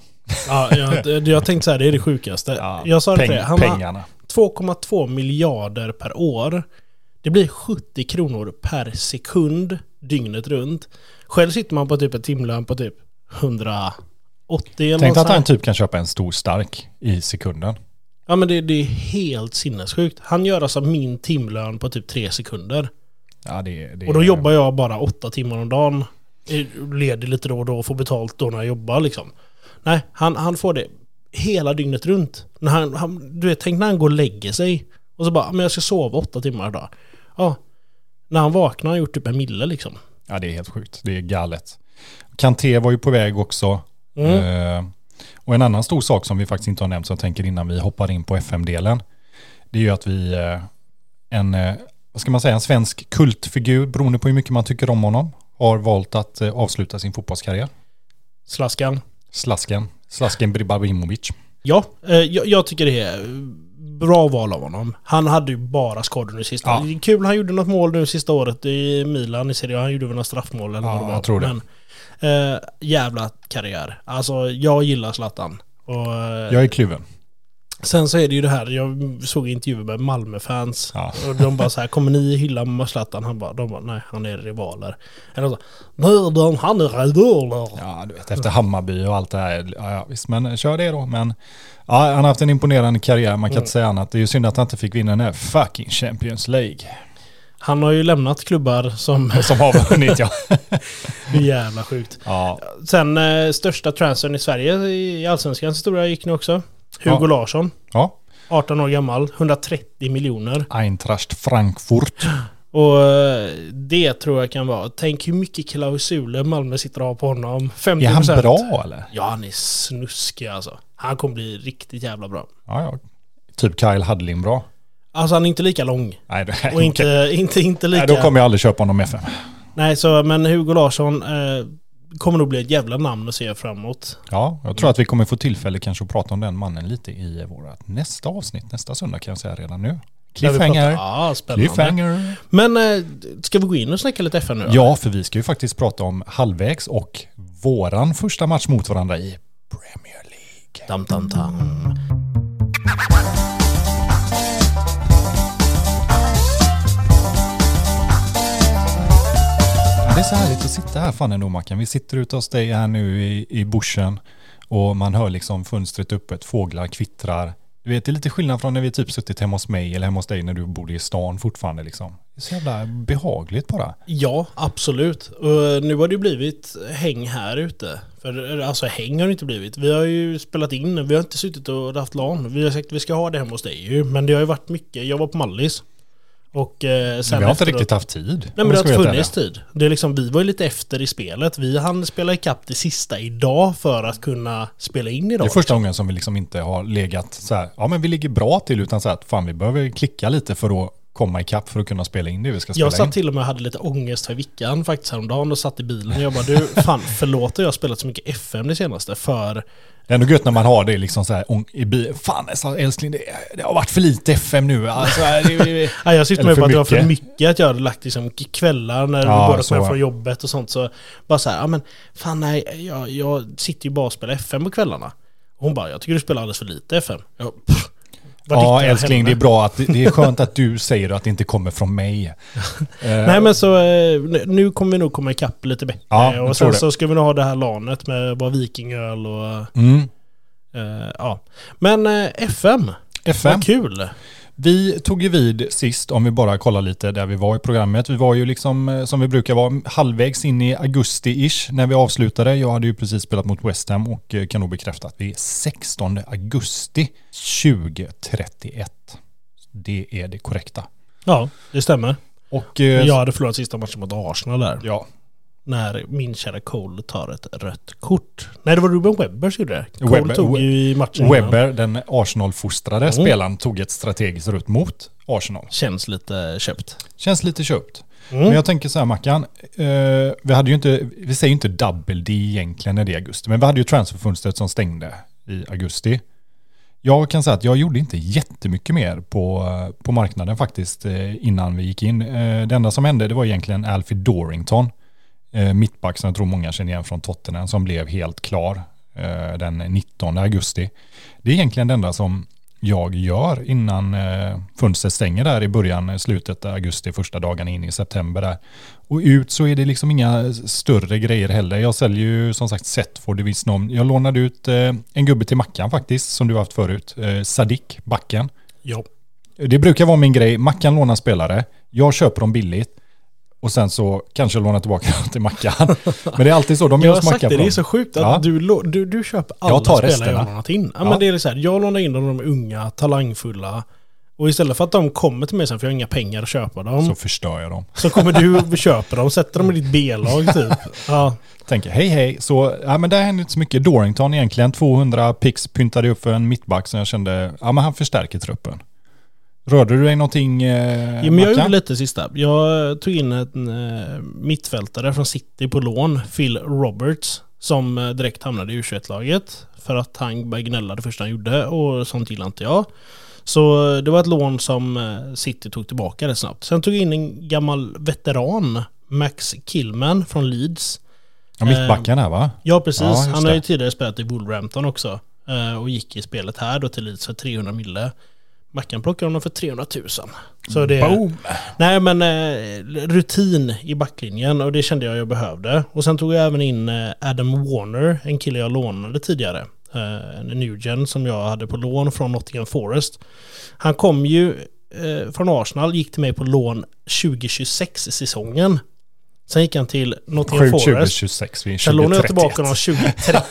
[SPEAKER 2] Ja, jag, jag tänkte så här, det är det sjukaste.
[SPEAKER 1] Ja,
[SPEAKER 2] jag sa det
[SPEAKER 1] peng-
[SPEAKER 2] dig, han
[SPEAKER 1] pengarna.
[SPEAKER 2] 2,2 miljarder per år. Det blir 70 kronor per sekund dygnet runt. Själv sitter man på typ ett timlön på typ 180 eller
[SPEAKER 1] Tänk att han typ kan köpa en stor stark i sekunden.
[SPEAKER 2] Ja men det, det är helt sinnessjukt. Han gör alltså min timlön på typ tre sekunder.
[SPEAKER 1] Ja, det, det
[SPEAKER 2] Och då jobbar jag bara åtta timmar om dagen. Ledig lite då och då och får betalt då när jag jobbar liksom. Nej, han, han får det hela dygnet runt. När han, han, du vet, tänk när han går och lägger sig. Och så bara, men jag ska sova åtta timmar idag. Ja. När han vaknar har han gjort typ en mille liksom.
[SPEAKER 1] Ja, det är helt sjukt. Det är galet. Kanté var ju på väg också.
[SPEAKER 2] Mm.
[SPEAKER 1] Eh, och en annan stor sak som vi faktiskt inte har nämnt, som jag tänker innan vi hoppar in på FM-delen, det är ju att vi, eh, en, eh, vad ska man säga, en svensk kultfigur, beroende på hur mycket man tycker om honom, har valt att eh, avsluta sin fotbollskarriär.
[SPEAKER 2] Slaskan.
[SPEAKER 1] Slasken, Slasken Bribabimovic.
[SPEAKER 2] Ja, eh, jag, jag tycker det är bra val av honom. Han hade ju bara skador nu sista.
[SPEAKER 1] Ja.
[SPEAKER 2] Kul, han gjorde något mål nu sista året i Milan i Serie. Han gjorde väl några straffmål eller
[SPEAKER 1] Ja,
[SPEAKER 2] vad det var.
[SPEAKER 1] jag tror det.
[SPEAKER 2] Men, eh, jävla karriär. Alltså, jag gillar Zlatan. Och,
[SPEAKER 1] Jag är kluven.
[SPEAKER 2] Sen så är det ju det här, jag såg intervjuer med Malmö-fans.
[SPEAKER 1] Ja.
[SPEAKER 2] Och de bara så här, kommer ni hylla Zlatan? Han bara, de bara, nej han är rivaler. Eller så, de, han är rivaler.
[SPEAKER 1] Ja, du vet, efter Hammarby och allt det här. Ja, ja, visst, men kör det då. Men ja, han har haft en imponerande karriär, man kan
[SPEAKER 2] Mm.
[SPEAKER 1] inte säga annat. Det är ju synd att han inte fick vinna den här fucking Champions League.
[SPEAKER 2] Han har ju lämnat klubbar som
[SPEAKER 1] Som har vunnit, ja. [LAUGHS]
[SPEAKER 2] jävla sjukt.
[SPEAKER 1] ja.
[SPEAKER 2] Sen eh, största transfern i Sverige i Allsvenskans historia gick nu också. Hugo
[SPEAKER 1] Ja.
[SPEAKER 2] Larsson,
[SPEAKER 1] Ja,
[SPEAKER 2] 18 år gammal, 130 miljoner.
[SPEAKER 1] Eintracht Frankfurt. [GASPS]
[SPEAKER 2] Och eh, det tror jag kan vara, tänk hur mycket klausuler Malmö sitter och har på honom. 50%.
[SPEAKER 1] Är han bra eller?
[SPEAKER 2] Ja, han är snuskig alltså. Han kommer bli riktigt jävla bra.
[SPEAKER 1] Ja, ja. Typ Kyle Hudlin bra.
[SPEAKER 2] Alltså han är inte lika lång.
[SPEAKER 1] Nej, det är
[SPEAKER 2] Och inte, inte, inte lika...
[SPEAKER 1] Nej, då kommer jag aldrig köpa honom i FM.
[SPEAKER 2] Nej, så men Hugo Larsson eh, kommer nog bli ett jävla namn att se framåt.
[SPEAKER 1] Ja, jag tror att vi kommer få tillfälle kanske att prata om den mannen lite i vårt nästa avsnitt, nästa söndag kan jag säga redan nu. Cliffhanger.
[SPEAKER 2] Ja, spännande.
[SPEAKER 1] Cliffhanger.
[SPEAKER 2] Men eh, ska vi gå in och snacka lite FN nu då?
[SPEAKER 1] Ja, för vi ska ju faktiskt prata om halvvägs och våran första match mot varandra i Premier League.
[SPEAKER 2] Tam, tam, tam.
[SPEAKER 1] Det är så härligt att sitta här fan ändå Mackan. Vi sitter ute hos dig här nu i, i bushen och man hör liksom fönstret öppet, fåglar kvittrar. Du vet, det är lite skillnad från när vi typ suttit hemma hos mig eller hemma hos dig när du bodde i stan fortfarande liksom. Det är så jävla behagligt bara.
[SPEAKER 2] Ja, absolut. Och nu har det ju blivit häng här ute. För, alltså häng har det inte blivit. Vi har ju spelat in, vi har inte suttit och haft LAN. Vi har sagt att vi ska ha det hemma hos dig ju. Men det har ju varit mycket, jag var på Mallis. Och eh, sen
[SPEAKER 1] vi har inte riktigt haft tid.
[SPEAKER 2] Nej men det har funnits tid. Det är liksom, vi var ju lite efter i spelet. Vi hann spela ikapp det sista idag för att kunna spela in
[SPEAKER 1] Det
[SPEAKER 2] idag.
[SPEAKER 1] är första gången som vi liksom inte har legat så här, ja men vi ligger bra till utan så här fan vi behöver klicka lite för att komma ikapp för att kunna spela in det vi ska spela
[SPEAKER 2] Jag satt
[SPEAKER 1] in.
[SPEAKER 2] till och med och hade lite ångest för vickan faktiskt häromdagen och satt i bilen och jag bara du, fan förlåt att jag har spelat så mycket FM det senaste för
[SPEAKER 1] Det är ändå gött när man har det liksom så här i bil. Fan alltså, älskling, det, det har varit för lite FM nu. Alltså, det, det, [LAUGHS]
[SPEAKER 2] Nej, jag syftar
[SPEAKER 1] för
[SPEAKER 2] på att det var för
[SPEAKER 1] mycket.
[SPEAKER 2] att jag hade lagt liksom kvällar när
[SPEAKER 1] Ja,
[SPEAKER 2] vi båda kom hem från jobbet och sånt så bara så här, ja men fan nej, jag, jag sitter ju bara och spelar FM på kvällarna. Hon bara, jag tycker du spelar alldeles för lite FM. Jag, pff,
[SPEAKER 1] ja älskling,
[SPEAKER 2] henne?
[SPEAKER 1] det är bra att det är skönt att du säger att det inte kommer från mig. [LAUGHS] Eh,
[SPEAKER 2] Nej men så eh, nu kommer vi nog komma ikapp lite bättre.
[SPEAKER 1] Ja,
[SPEAKER 2] och sen så ska vi nog ha det här lanet med bara vikingöl och
[SPEAKER 1] Mm.
[SPEAKER 2] eh, ja. Men eh, FM,
[SPEAKER 1] FM.
[SPEAKER 2] vad kul!
[SPEAKER 1] Vi tog ju vid sist, om vi bara kollar lite där vi var i programmet. Vi var ju liksom, eh, som vi brukar vara, halvvägs in i augusti-ish när vi avslutade. Jag hade ju precis spelat mot West Ham och eh, kan nog bekräfta att vi är 16 augusti 2031. Det är det korrekta.
[SPEAKER 2] Ja, det stämmer.
[SPEAKER 1] Och eh,
[SPEAKER 2] Jag hade förlorat sista matchen mot Arsenal där.
[SPEAKER 1] ja,
[SPEAKER 2] När min kära Cole tar ett rött kort. Nej, det var Ruben Webber som gjorde det. Cole
[SPEAKER 1] Webber-
[SPEAKER 2] tog ju matchen innan.
[SPEAKER 1] Webber, den Arsenal-fostrade
[SPEAKER 2] Mm.
[SPEAKER 1] spelaren, tog ett strategiskt rött mot Arsenal.
[SPEAKER 2] Känns lite köpt.
[SPEAKER 1] Känns lite köpt.
[SPEAKER 2] Mm.
[SPEAKER 1] Men jag tänker så här Mackan, eh, vi hade ju inte, vi säger ju inte double D egentligen när det är augusti, men vi hade ju transferfönstret som stängde i augusti. Jag kan säga att jag gjorde inte jättemycket mer på, på marknaden faktiskt eh, innan vi gick in. Eh, det enda som hände det var egentligen Alfie Dorrington, eh, mittback som jag tror många känner igen från Tottenham, som blev helt klar eh, den 19 augusti. Det är egentligen det enda som jag gör innan eh, fönstret stänger där i början, eh, slutet av augusti, första dagarna in i september där. Och ut så är det liksom inga större grejer heller. Jag säljer ju som sagt Setford i viss mån. Jag lånade ut eh, en gubbe till Mackan faktiskt, som du har haft förut. Eh, Sadik, backen.
[SPEAKER 2] Ja.
[SPEAKER 1] Det brukar vara min grej. Mackan lånar spelare. Jag köper dem billigt. Och sen så kanske låna tillbaka [LAUGHS] till Mackan. Men det är alltid så, de hos
[SPEAKER 2] sagt
[SPEAKER 1] Mackan.
[SPEAKER 2] det, det är
[SPEAKER 1] dem.
[SPEAKER 2] så sjukt att
[SPEAKER 1] Ja.
[SPEAKER 2] du, du, du köper alla
[SPEAKER 1] Jag tar
[SPEAKER 2] spelare
[SPEAKER 1] resterna.
[SPEAKER 2] jag lånat in. Ja,
[SPEAKER 1] Ja.
[SPEAKER 2] Men det är så här, jag lånar in de unga, talangfulla. Och istället för att de kommer till mig sen för jag har inga pengar att köpa dem.
[SPEAKER 1] Så
[SPEAKER 2] Så,
[SPEAKER 1] förstör jag dem.
[SPEAKER 2] kommer du och köper dem, sätter dem i ditt B-lag typ. [LAUGHS] Ja.
[SPEAKER 1] Tänker hej hej, så ja men där hände inte så mycket. Dorrington egentligen, 200 pix pyntade upp för en mittback som jag kände, ja men han förstärker truppen. Rörde du dig någonting eh,
[SPEAKER 2] Ja, men jag gjorde lite sista. Jag tog in en eh, mittfältare från City på lån, Phil Roberts, som eh, direkt hamnade i U21-laget. För att han började gnälla det första han gjorde och sånt gillade inte jag. Så eh, det var ett lån som eh, City tog tillbaka rätt snabbt. Sen tog jag in en gammal veteran, Max Killman från Leeds.
[SPEAKER 1] Ja, mittbacken här va?
[SPEAKER 2] Ja, precis.
[SPEAKER 1] Ja,
[SPEAKER 2] han har ju tidigare spelat i Wolverhampton också. eh, Och gick i spelet här då till Leeds för 300 mille. Mackan plockar honom för 300 000. Så det...
[SPEAKER 1] Boom!
[SPEAKER 2] Nej men eh, rutin i backlinjen och det kände jag jag behövde. Och sen tog jag även in eh, Adam Warner, en kille jag lånade tidigare. Eh, en newgen som jag hade på lån från Nottingham Forest. Han kom ju eh, från Arsenal, gick till mig på lån 2026-säsongen. Sen gick han till Nottingham Forest.
[SPEAKER 1] 2026, vi är
[SPEAKER 2] Sen lånade jag
[SPEAKER 1] 2031.
[SPEAKER 2] tillbaka honom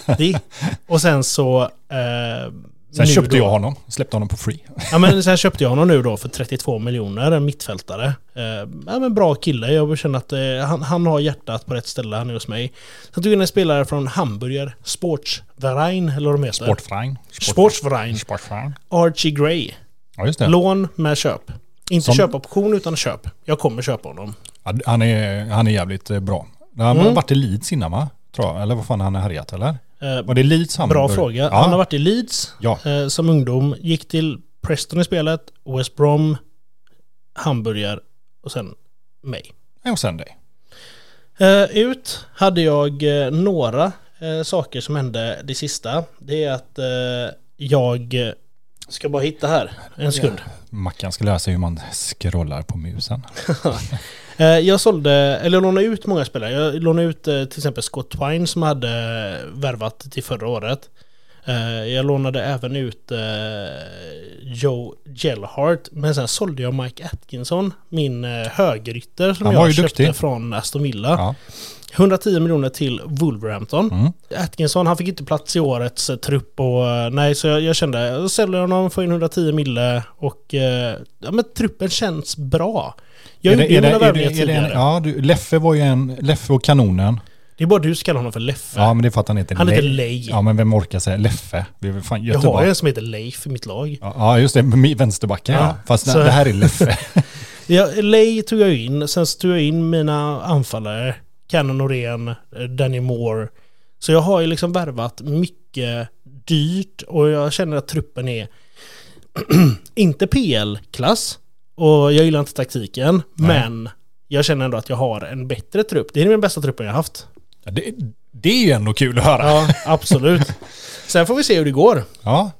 [SPEAKER 2] 2030. [LAUGHS] och sen så... Eh,
[SPEAKER 1] Sen
[SPEAKER 2] nu
[SPEAKER 1] köpte
[SPEAKER 2] då-
[SPEAKER 1] jag honom, släppte honom på free. [LAUGHS]
[SPEAKER 2] Ja men sen köpte jag honom nu då för 32 miljoner, en mittfältare. Eh, ja men bra kille, jag känner att eh, han, han har hjärtat på rätt ställe, han är hos mig. Sen tog jag in en spelare från Hamburger, Sportsverein, eller vad de heter.
[SPEAKER 1] Sportfrein.
[SPEAKER 2] Sportsverein.
[SPEAKER 1] Sportfrein.
[SPEAKER 2] Archie Gray.
[SPEAKER 1] Ja just det.
[SPEAKER 2] Lån med köp. Inte
[SPEAKER 1] Som-
[SPEAKER 2] köpoption utan köp. Jag kommer köpa honom.
[SPEAKER 1] Ja, Han är, han är jävligt eh, bra. Han har
[SPEAKER 2] Mm.
[SPEAKER 1] varit i Leeds innan va? Tror jag. Eller vad fan han har härjat eller?
[SPEAKER 2] Eh,
[SPEAKER 1] Var det Leeds han
[SPEAKER 2] bra fråga.
[SPEAKER 1] Ja.
[SPEAKER 2] Han har varit i Leeds
[SPEAKER 1] Ja.
[SPEAKER 2] eh, som ungdom, gick till Preston i spelet, West Brom, Hamburger och sen mig.
[SPEAKER 1] Och sen dig.
[SPEAKER 2] Eh, ut hade jag eh, några eh, saker som hände det sista. Det är att eh, jag eh, ska bara hitta här en sekund.
[SPEAKER 1] Mackan ska lära sig hur man scrollar på musen. [LAUGHS]
[SPEAKER 2] Eh, jag sålde, eller lånade ut många spelare. Jag lånade ut eh, till exempel Scott Twine som hade värvat till förra året. Eh, jag lånade även ut eh, Joe Gellhart. Men sen sålde jag Mike Atkinson, min eh, högerytter som jag köpte
[SPEAKER 1] duktig.
[SPEAKER 2] från Aston Villa.
[SPEAKER 1] Ja.
[SPEAKER 2] 110 miljoner till Wolverhampton.
[SPEAKER 1] Mm.
[SPEAKER 2] Atkinson, han fick inte plats i årets eh, trupp och eh, nej, så jag, jag kände, jag säljer honom, får in 110 mille och eh, ja men truppen känns bra. Jag
[SPEAKER 1] Är det-
[SPEAKER 2] gjorde mina värvningar tidigare.
[SPEAKER 1] Ja, du, Leffe var ju en... Leffe och kanonen.
[SPEAKER 2] Det är bara du som kallar honom för Leffe.
[SPEAKER 1] Ja, men det är för att han heter
[SPEAKER 2] han heter. Lej.
[SPEAKER 1] Ja, men vem orkar säga Leffe? Vi är fan
[SPEAKER 2] jag har en som heter Leif i mitt lag.
[SPEAKER 1] Ja, just det. med Vänsterbacken ja.
[SPEAKER 2] Ja,
[SPEAKER 1] Fast
[SPEAKER 2] så-
[SPEAKER 1] det här är Leffe. [LAUGHS]
[SPEAKER 2] Ja, Lej tog jag in, sen så tog jag in mina anfallare. Cannon Norén, eh, Danny Moore. Så jag har ju liksom värvat mycket dyrt och jag känner att truppen är [CLEARS THROAT] inte PL-klass. Och jag gillar inte taktiken,
[SPEAKER 1] Nej.
[SPEAKER 2] men jag känner ändå att jag har en bättre trupp. Det är den bästa truppen jag haft.
[SPEAKER 1] Ja, det, det är ju ändå kul att höra.
[SPEAKER 2] Ja, absolut. Sen får vi se hur det går.
[SPEAKER 1] Ja.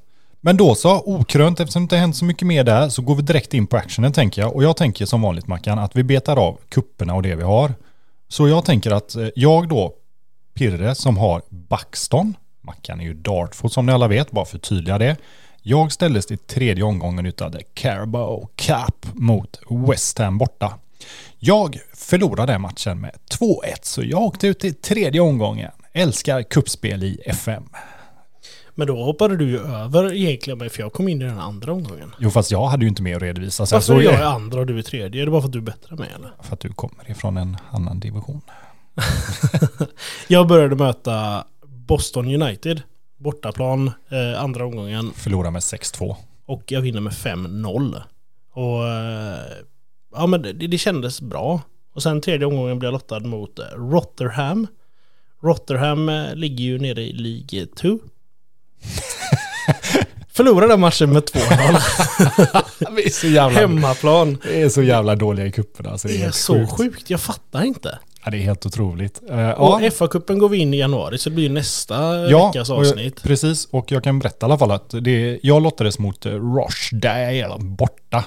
[SPEAKER 1] Men då så, okrönt, eftersom det inte hänt så mycket mer där så går vi direkt in på actionen tänker jag. Och jag tänker som vanligt Mackan att vi betar av kupperna och det vi har. Så jag tänker att eh, jag då, Pirre som har Buxton, Mackan är ju Dartford som ni alla vet, bara förtydliga det. Jag ställdes i tredje omgången utav The Carabao Cup mot West Ham borta. Jag förlorade matchen med 2-1 så jag åkte ut i tredje omgången. Älskar kuppspel i FM.
[SPEAKER 2] Men då hoppade du ju över egentligen mig, för jag kom in i den andra omgången.
[SPEAKER 1] Jo fast jag hade ju inte mer att redovisa. Sen
[SPEAKER 2] Varför
[SPEAKER 1] så
[SPEAKER 2] är jag
[SPEAKER 1] är
[SPEAKER 2] i andra och du i tredje? Är det bara för att du är bättre än mig eller?
[SPEAKER 1] för att du kommer ifrån en annan division. [LAUGHS]
[SPEAKER 2] Jag började möta Boston United. Bortaplan, eh, andra omgången.
[SPEAKER 1] Förlorar med 6-2.
[SPEAKER 2] Och jag vinner med 5-0. Och eh, ja men det, det kändes bra. Och sen tredje omgången blev jag lottad mot eh, Rotherham. Rotherham eh, ligger ju nere i League 2. [LAUGHS] Förlorade matchen med 2-0.
[SPEAKER 1] Vi [LAUGHS] är så jävla,
[SPEAKER 2] Hemmaplan.
[SPEAKER 1] det är så jävla dåliga i kupperna. Alltså, det är,
[SPEAKER 2] Det är så
[SPEAKER 1] sjukt.
[SPEAKER 2] sjukt, jag fattar inte.
[SPEAKER 1] Ja, det är helt otroligt. Eh,
[SPEAKER 2] Och
[SPEAKER 1] ja,
[SPEAKER 2] FA-cupen går vi in i januari så det blir nästa
[SPEAKER 1] ja
[SPEAKER 2] veckas
[SPEAKER 1] och
[SPEAKER 2] avsnitt.
[SPEAKER 1] precis. Och jag kan berätta i alla fall att det, jag lottades mot eh, Rochdale borta.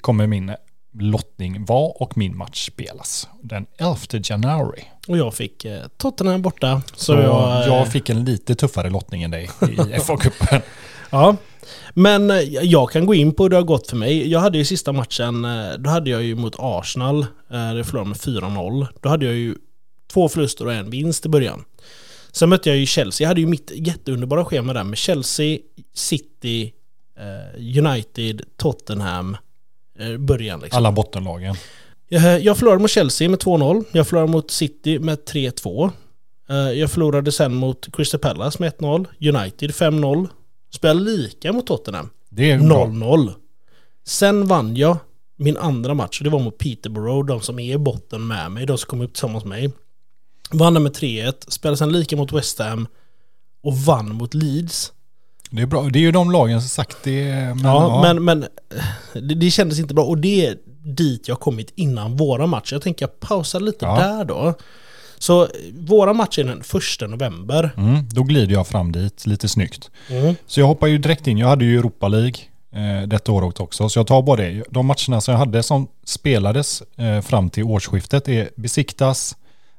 [SPEAKER 1] Kommer min lottning vara och min match spelas. Den 11 januari.
[SPEAKER 2] Och jag fick eh, Tottenham borta. Så,
[SPEAKER 1] Så
[SPEAKER 2] jag... eh,
[SPEAKER 1] jag fick en lite tuffare lottning än dig i [LAUGHS] FA-cupen.
[SPEAKER 2] Ja. Men eh, jag kan gå in på hur det har gått för mig. Jag hade ju sista matchen, eh, då hade jag ju mot Arsenal, eh, det förlorade med 4-0. Då hade jag ju två förluster och en vinst i början. Sen mötte jag ju Chelsea, jag hade ju mitt jätteunderbara schema där med Chelsea, City, United, Tottenham, början liksom.
[SPEAKER 1] Alla bottenlagen.
[SPEAKER 2] Jag förlorade mot Chelsea med 2-0, jag förlorade mot City med 3-2. Jag förlorade sen mot Crystal Palace med 1-0, United 5-0, Spelade lika mot Tottenham.
[SPEAKER 1] Det är
[SPEAKER 2] 0-0. Sen vann jag min andra match och det var mot Peterborough, de som är i botten med mig, de som kom upp tillsammans med mig. Vann med 3-1, spelade sen lika mot West Ham och vann mot Leeds.
[SPEAKER 1] Det är bra, det är ju de lagen som sagt det.
[SPEAKER 2] Men, ja, ja, men, men det, det kändes inte bra och det är dit jag kommit innan våra matcher. Jag tänker jag pausar lite ja. där då. Så våra matcher är den första november.
[SPEAKER 1] Mm, då glider jag fram dit lite snyggt. Mm. Så jag hoppar ju direkt in. Jag hade ju Europa League eh, detta året också. Så jag tar bara det. De matcherna som jag hade som spelades eh, fram till årsskiftet är Besiktas,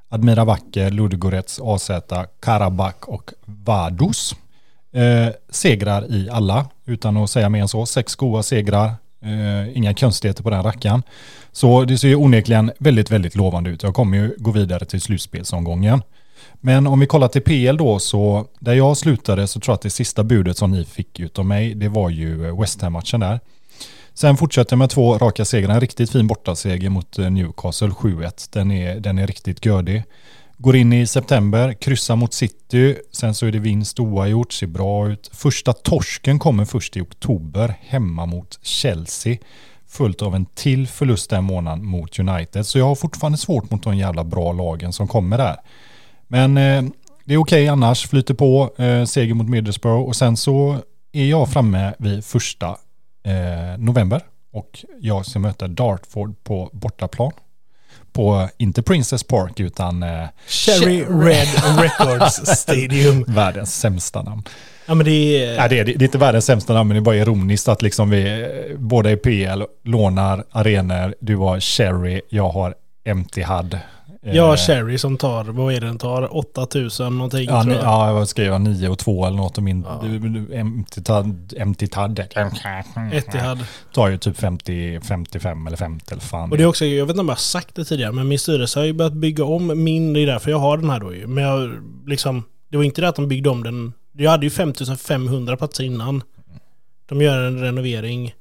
[SPEAKER 1] Admira Wacker, Ludogorets, AZ, Karabak och Vaduz. Eh, segrar i alla, utan att säga mer än så. Sex goda segrar. Eh, inga konstigheter på den rackaren. Så det ser ju onekligen väldigt, väldigt lovande ut. Jag kommer ju gå vidare till slutspelsomgången. Men om vi kollar till PL då, så där jag slutade så tror jag att det sista budet som ni fick utav mig, det var ju eh, West Ham-matchen där. Sen fortsätter jag med två raka segrar, en riktigt fin bortaseger mot eh, Newcastle 7-1. Den är, den är riktigt gödig. Går in i september, kryssar mot City, sen så är det vinst oavgjort, ser bra ut. Första torsken kommer först i oktober, hemma mot Chelsea. Följt av en till förlust den månaden mot United. Så jag har fortfarande svårt mot de jävla bra lagen som kommer där. Men eh, det är okej okay annars, flyter på, eh, seger mot Middlesbrough och sen så är jag framme vid första eh, november och jag ska möta Dartford på bortaplan på, inte Princess Park utan eh,
[SPEAKER 2] Cherry Red [LAUGHS] Records Stadium.
[SPEAKER 1] Världens sämsta namn.
[SPEAKER 2] Ja, men det, är...
[SPEAKER 1] Nej, det, är, det är inte världens sämsta namn, men det är bara ironiskt att liksom vi båda i PL lånar arenor. Du har Cherry, jag har Empty Hud.
[SPEAKER 2] Ja, eh, Cherry som tar, vad är det den tar? 8000 någonting
[SPEAKER 1] ja, tror jag. Ja, vad skrev jag? 9 och 2 eller något. Och min ja. Empty Tad
[SPEAKER 2] Etihad
[SPEAKER 1] tar ju typ 50, 55 eller 50 eller fan.
[SPEAKER 2] Och det är också, jag vet inte om jag har sagt det tidigare, men min styrelse har ju börjat bygga om min, det är därför jag har den här då ju. Men jag liksom, det var inte det att de byggde om den. Jag hade ju 5500 platser innan. De gör en renovering.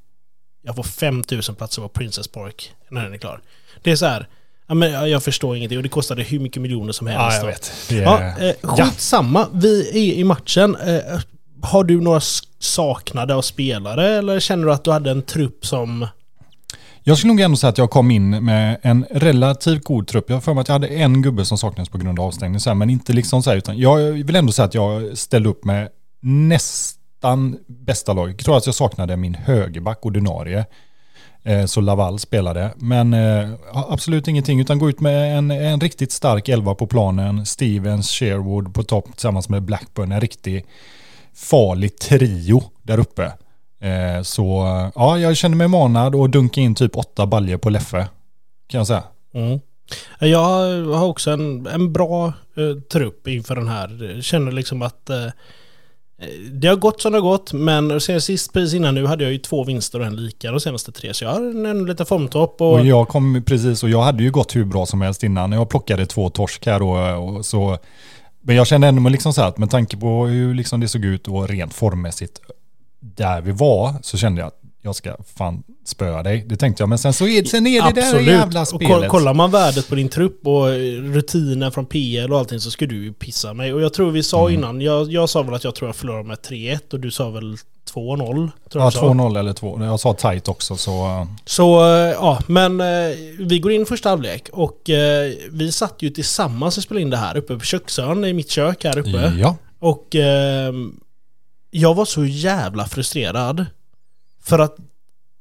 [SPEAKER 2] Jag får 5000 platser på Princess Park när den är klar. Det är så här, Ja, men jag förstår ingenting och det kostade hur mycket miljoner som helst.
[SPEAKER 1] Ja, jag vet.
[SPEAKER 2] Det ja, eh, skitsamma, ja. vi är i matchen. Eh, har du några saknade av spelare eller känner du att du hade en trupp som...
[SPEAKER 1] Jag skulle nog ändå säga att jag kom in med en relativt god trupp. Jag har för mig att jag hade en gubbe som saknades på grund av avstängning, så här, men inte liksom så här, utan jag vill ändå säga att jag ställde upp med nästan bästa lag. Jag tror att jag saknade min högerback ordinarie. Eh, så Laval spelade. Men eh, absolut ingenting, utan gå ut med en, en riktigt stark elva på planen. Stevens, Sherwood på topp tillsammans med Blackburn. En riktig farlig trio där uppe. Eh, så eh, ja, jag känner mig manad och dunka in typ åtta baljer på Leffe. Kan jag säga.
[SPEAKER 2] Mm. Jag har också en, en bra eh, trupp inför den här. Känner liksom att Eh, Eh, det har gått som det har gått, men sen sist precis innan nu hade jag ju två vinster och en lika de senaste tre, så jag har en, en liten formtopp. Och...
[SPEAKER 1] och jag kom precis, och jag hade ju gått hur bra som helst innan. Jag plockade två torsk här och, och så men jag kände ändå liksom så här att med tanke på hur liksom det såg ut och rent formmässigt där vi var så kände jag att jag ska fan spöa dig. Det tänkte jag, men sen så är, sen är det Absolut. där jävla spelet.
[SPEAKER 2] Och kollar man värdet på din trupp och rutinen från PL och allting så ska du ju pissa mig. Och jag tror vi sa mm. innan, jag, jag sa väl att jag tror jag förlorar med 3-1 och du sa väl 2-0?
[SPEAKER 1] Ja, 2-0 eller 2. Jag sa tight också så...
[SPEAKER 2] Så, eh, ja, men eh, vi går in första halvlek och eh, vi satt ju tillsammans och spelade in det här uppe på köksön i mitt kök här uppe.
[SPEAKER 1] Ja.
[SPEAKER 2] Och jag var så jävla frustrerad. För att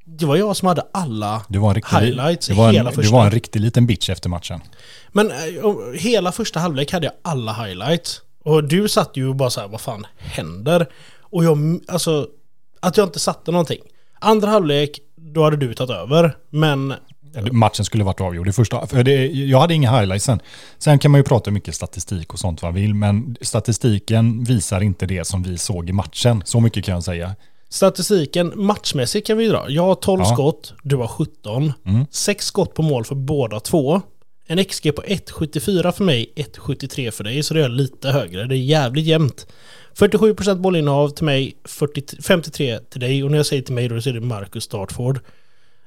[SPEAKER 2] det var jag som hade alla
[SPEAKER 1] var en riktig,
[SPEAKER 2] highlights
[SPEAKER 1] hela
[SPEAKER 2] en,
[SPEAKER 1] första. Du var en riktig liten bitch efter matchen.
[SPEAKER 2] Men uh, hela första halvlek hade jag alla highlights. Och du satt ju och bara så här, vad fan händer? Och jag, alltså, att jag inte satte någonting. Andra halvlek, då hade du tagit över. Men...
[SPEAKER 1] Matchen skulle varit avgjord i första. För det, jag hade inga highlights sen. Sen kan man ju prata mycket statistik och sånt vad vill, men statistiken visar inte det som vi såg i matchen. Så mycket kan jag säga.
[SPEAKER 2] Statistiken matchmässigt kan vi dra. Jag har 12
[SPEAKER 1] Ja.
[SPEAKER 2] skott, du har 17.
[SPEAKER 1] Mm.
[SPEAKER 2] 6 skott på mål för båda två. En XG på 1,74 för mig, 1,73 för dig, så det är lite högre. Det är jävligt jämnt. 47% bollinnehav till mig, 40, 53 till dig och när jag säger till mig då så är det Marcus Dartford.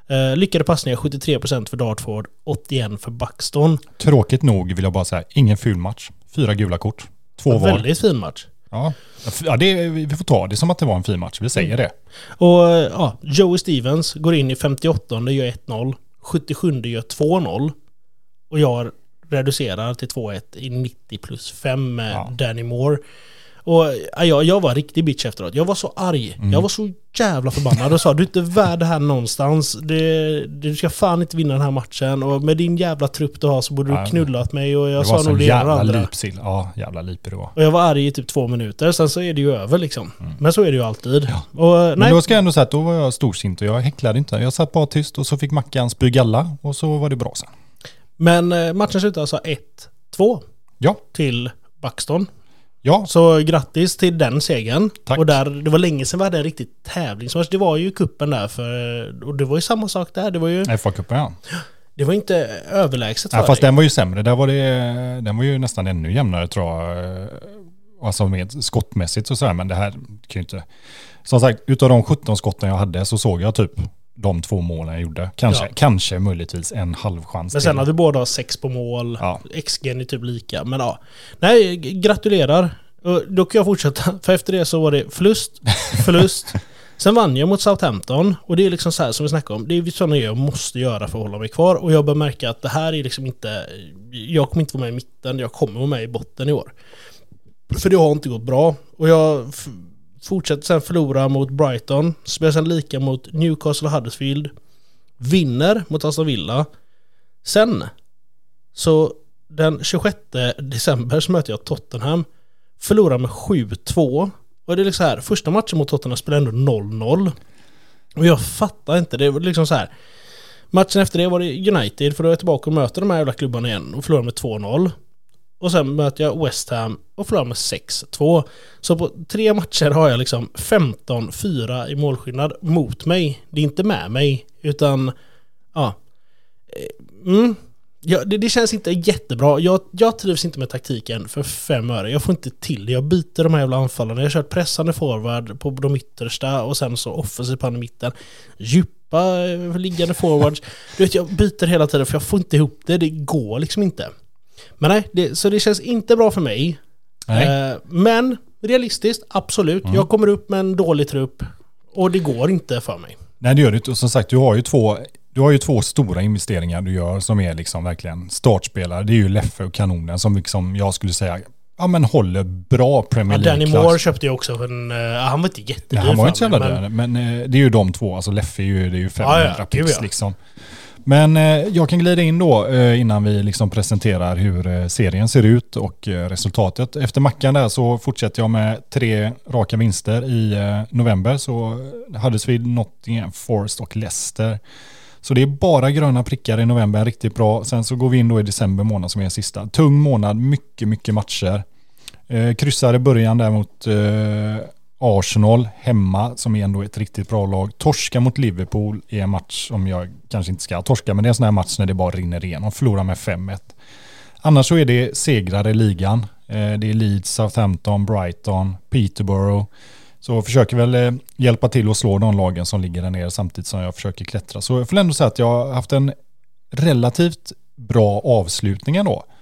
[SPEAKER 2] Eh, lyckade passningar 73% för Dartford, 81 för Buxton.
[SPEAKER 1] Tråkigt nog vill jag bara säga, ingen ful match. Fyra gula kort. Två var.
[SPEAKER 2] Väldigt fin match.
[SPEAKER 1] Ja, ja det, vi får ta det som att det var en fin match. Vi säger det.
[SPEAKER 2] Och eh, ja, Joey Stevens går in i 58 gör 1-0. 77 gör 2-0. Och jag reducerar till 2-1 i 90 plus 5 med
[SPEAKER 1] Ja.
[SPEAKER 2] Danny Moore. Och ja, jag, jag var riktigt bitch efteråt. Jag var så arg.
[SPEAKER 1] Mm.
[SPEAKER 2] Jag var så jävla förbannad och sa du är inte värd det här någonstans. Det, du ska fan inte vinna den här matchen. Och med din jävla trupp du har så borde
[SPEAKER 1] Ja,
[SPEAKER 2] du knullat mig. Och jag sa nog det ena och det
[SPEAKER 1] jävla
[SPEAKER 2] andra.
[SPEAKER 1] lipsill. Ja, jävla liper det var.
[SPEAKER 2] Och jag var arg i typ två minuter. Sen så är det ju över liksom. Men så är det ju alltid. Och,
[SPEAKER 1] Mm. Men då ska jag ändå säga att då var jag storsint och jag häcklade inte. Jag satt bara tyst och så fick Mackan spy galla och så var det bra sen.
[SPEAKER 2] Men eh, matchen slutade alltså 1-2
[SPEAKER 1] Ja,
[SPEAKER 2] till Buxton.
[SPEAKER 1] Ja,
[SPEAKER 2] Så grattis till den segern.
[SPEAKER 1] Tack.
[SPEAKER 2] Och där, det var länge sedan vi hade en riktig tävlingsmatch. Det var ju kuppen där för... Och det var ju samma sak där. Det var ju...
[SPEAKER 1] FA-cupen ja.
[SPEAKER 2] Det var inte överlägset för
[SPEAKER 1] ja. Fast
[SPEAKER 2] dig.
[SPEAKER 1] den var ju sämre. Där var det, den var ju nästan ännu jämnare tror jag. Alltså med skottmässigt och sådär. Men det här kan ju inte... Som sagt, utav de 17 skotten jag hade så såg jag typ de två målen jag gjorde. Kanske,
[SPEAKER 2] Ja.
[SPEAKER 1] kanske möjligtvis en halv chans
[SPEAKER 2] Men
[SPEAKER 1] till.
[SPEAKER 2] sen hade vi båda sex på mål.
[SPEAKER 1] Ja.
[SPEAKER 2] XG är typ lika. Men ja. Nej, gratulerar. Då kan jag fortsätta. [LAUGHS] För efter det så var det förlust, [LAUGHS] förlust. Sen vann jag mot Southampton. Och det är liksom så här som vi snackade om. Det är sådana grejer jag måste göra för att hålla mig kvar. Och jag börjar märka att det här är liksom inte... Jag kommer inte vara med i mitten. Jag kommer vara med i botten i år. För det har inte gått bra. Och jag fortsätter sen förlora mot Brighton. Spelar sen lika mot Newcastle och Huddersfield. Vinner mot Aston Villa. Sen så den 26 december så möter jag Tottenham. Förlorar med 7-2. Och det är liksom så här, första matchen mot Tottenham spelade ändå 0-0. Och jag fattar inte, det var liksom så här. Matchen efter det var det United, för då är jag tillbaka och möter de här jävla klubbarna igen och förlorar med 2-0. Och sen möter jag West Ham och förlorar med 6-2. Så på tre matcher har jag liksom 15-4 i målskillnad mot mig. Det är inte med mig, utan ja. Eh, mm. Ja, det, det känns inte jättebra. Jag, jag trivs inte med taktiken för fem öre. Jag får inte till det. Jag byter de här jävla anfallarna. Jag har kört pressande forward på de yttersta och sen så offensiv på i mitten. Djupa eh, liggande forwards. Du vet, jag byter hela tiden för jag får inte ihop det. Det går liksom inte. Men nej, det, så det känns inte bra för mig. Eh, men realistiskt, absolut.
[SPEAKER 1] Mm.
[SPEAKER 2] Jag kommer upp med en dålig trupp och det går inte för mig.
[SPEAKER 1] Nej det gör det inte. Och som sagt, du har ju två, du har ju två stora investeringar du gör som är liksom verkligen startspelare. Det är ju Leffe och Kanonen som liksom jag skulle säga ja, men håller bra Premier
[SPEAKER 2] Ja,
[SPEAKER 1] League.
[SPEAKER 2] Danny Moore köpte jag också för en... eh, han var inte jättedyr
[SPEAKER 1] Nej, han var inte så jävla dyr. Men eh, det är ju de två. Alltså Leffe är ju, det är ju 500
[SPEAKER 2] Ja, ja, ja.
[SPEAKER 1] liksom. Men eh, jag kan glida in då eh, innan vi liksom presenterar hur eh, serien ser ut och resultatet. Efter mackan där så fortsätter jag med tre raka vinster i november. Så Huddersfield, Nottingham Forest och Leicester. Så det är bara gröna prickar i november, riktigt bra. Sen så går vi in då i december månad som är sista. Tung månad, mycket, mycket matcher. Eh, kryssar i början där mot eh, Arsenal hemma som är ändå ett riktigt bra lag. Torska mot Liverpool i en match som jag kanske inte ska torska, men det är en sån här match när det bara rinner igenom. Förlorar med 5-1. Annars så är det segrar i ligan. Eh, det är Leeds, Southampton, Brighton, Peterborough. Så försöker väl eh, hjälpa till att slå de lagen som ligger där nere samtidigt som jag försöker klättra. Så jag får ändå säga att jag har haft en relativt bra avslutning ändå Mm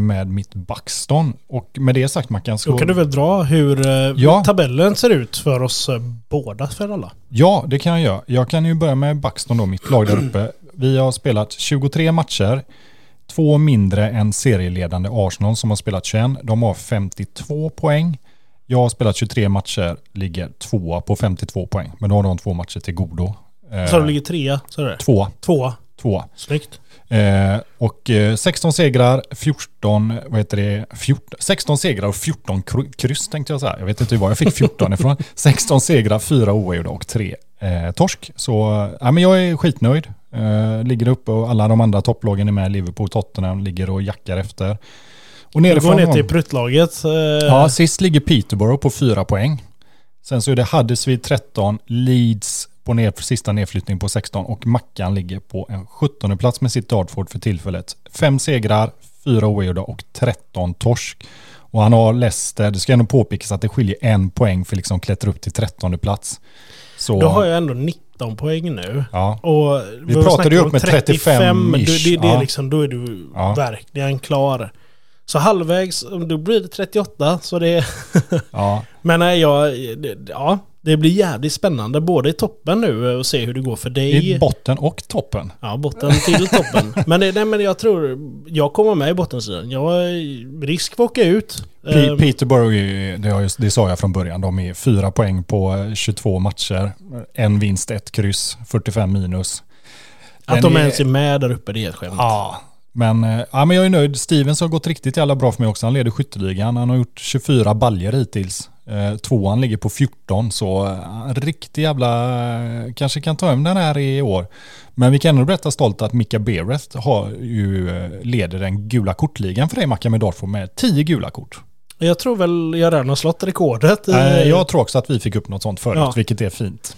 [SPEAKER 1] med mitt Buxton. Och med det sagt Mackan så...
[SPEAKER 2] Då kan du väl dra hur eh,
[SPEAKER 1] Ja.
[SPEAKER 2] tabellen ser ut för oss eh, båda för alla.
[SPEAKER 1] Ja, det kan jag göra. Jag kan ju börja med Buxton då, mitt lag där [CLEARS THROAT] uppe. Vi har spelat 23 matcher. Två mindre än serieledande Arsenal som har spelat 21. De har 52 poäng. Jag har spelat 23 matcher, ligger tvåa på 52 poäng. Men då har de två matcher till godo. Eh,
[SPEAKER 2] Så du ligger trea, så är det?
[SPEAKER 1] Tvåa,
[SPEAKER 2] Tvåa.
[SPEAKER 1] tvåa.
[SPEAKER 2] Snyggt.
[SPEAKER 1] Eh, och eh, 16 segrar, 14, vad heter det, 14, 16 segrar och 14 kry- kryss tänkte jag säga. Jag vet inte var jag fick 14 ifrån. [LAUGHS] 16 segrar, 4 oavgjorda och 3 eh, torsk. Så eh, ja, men jag är skitnöjd. Eh, ligger uppe och alla de andra topplagen är med. Liverpool, Tottenham ligger och jackar efter. Och
[SPEAKER 2] Du går
[SPEAKER 1] nerifrån...
[SPEAKER 2] ner till pruttlaget. eh,
[SPEAKER 1] Ja, sist ligger Peterborough på 4 poäng. Sen så är det Huddersfield 13, Leeds på ner, sista nedflyttning på 16 och Mackan ligger på en 17 plats med sitt Dartford för tillfället. Fem segrar, fyra oavgjorda och 13 torsk. Och han har Leicester, det ska ändå påpekas att det skiljer en poäng för liksom klättra upp till 13 plats. Så,
[SPEAKER 2] Då har jag ändå 19 poäng nu.
[SPEAKER 1] ja.
[SPEAKER 2] Och
[SPEAKER 1] Vi pratade ju upp med 35
[SPEAKER 2] det, det,
[SPEAKER 1] ish.
[SPEAKER 2] det är
[SPEAKER 1] Ja.
[SPEAKER 2] liksom, Då är du
[SPEAKER 1] Ja.
[SPEAKER 2] verkligen klar. Så halvvägs, då blir det 38. Så det,
[SPEAKER 1] ja. [LAUGHS]
[SPEAKER 2] men nej, jag, det, ja, det blir jävligt spännande både i toppen nu och se hur det går för dig.
[SPEAKER 1] I botten och toppen.
[SPEAKER 2] Ja, botten till toppen. Men, det, nej, men jag tror jag kommer med i bottensidan. Jag risk för att åka ut.
[SPEAKER 1] P-
[SPEAKER 2] Ehm,
[SPEAKER 1] Peterborough, det, det sa jag från början, de är fyra poäng på eh, 22 matcher. En vinst, ett kryss, 45 minus.
[SPEAKER 2] att
[SPEAKER 1] Den
[SPEAKER 2] de
[SPEAKER 1] är-
[SPEAKER 2] ens är med där uppe, det är ett skämt.
[SPEAKER 1] Ja, men, eh, ja, men jag är nöjd. Stevens har gått riktigt jävla bra för mig också. Han leder skytteligan. Han har gjort 24 baljer hittills. Eh, tvåan ligger på 14, så eh, riktigt jävla... eh, Kanske kan ta hem den här i år. Men vi kan ändå berätta stolt att Mika Bereth har ju, leder den gula kortligan för dig Mackan med Dartford med 10 gula kort.
[SPEAKER 2] Jag tror väl jag redan har slått rekordet. i-
[SPEAKER 1] jag tror också att vi fick upp något sånt förut,
[SPEAKER 2] Ja.
[SPEAKER 1] vilket är fint.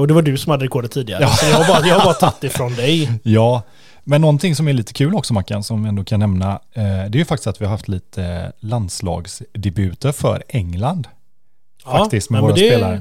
[SPEAKER 2] Och det var du som hade rekordet tidigare.
[SPEAKER 1] Ja.
[SPEAKER 2] Så jag har bara, jag har bara tagit ifrån dig. [LAUGHS]
[SPEAKER 1] Ja, men någonting som är lite kul också Mackan, som ändå kan nämna, eh, det är ju faktiskt att vi har haft lite eh, landslagsdebuter för England. Faktiskt, med våra spelare.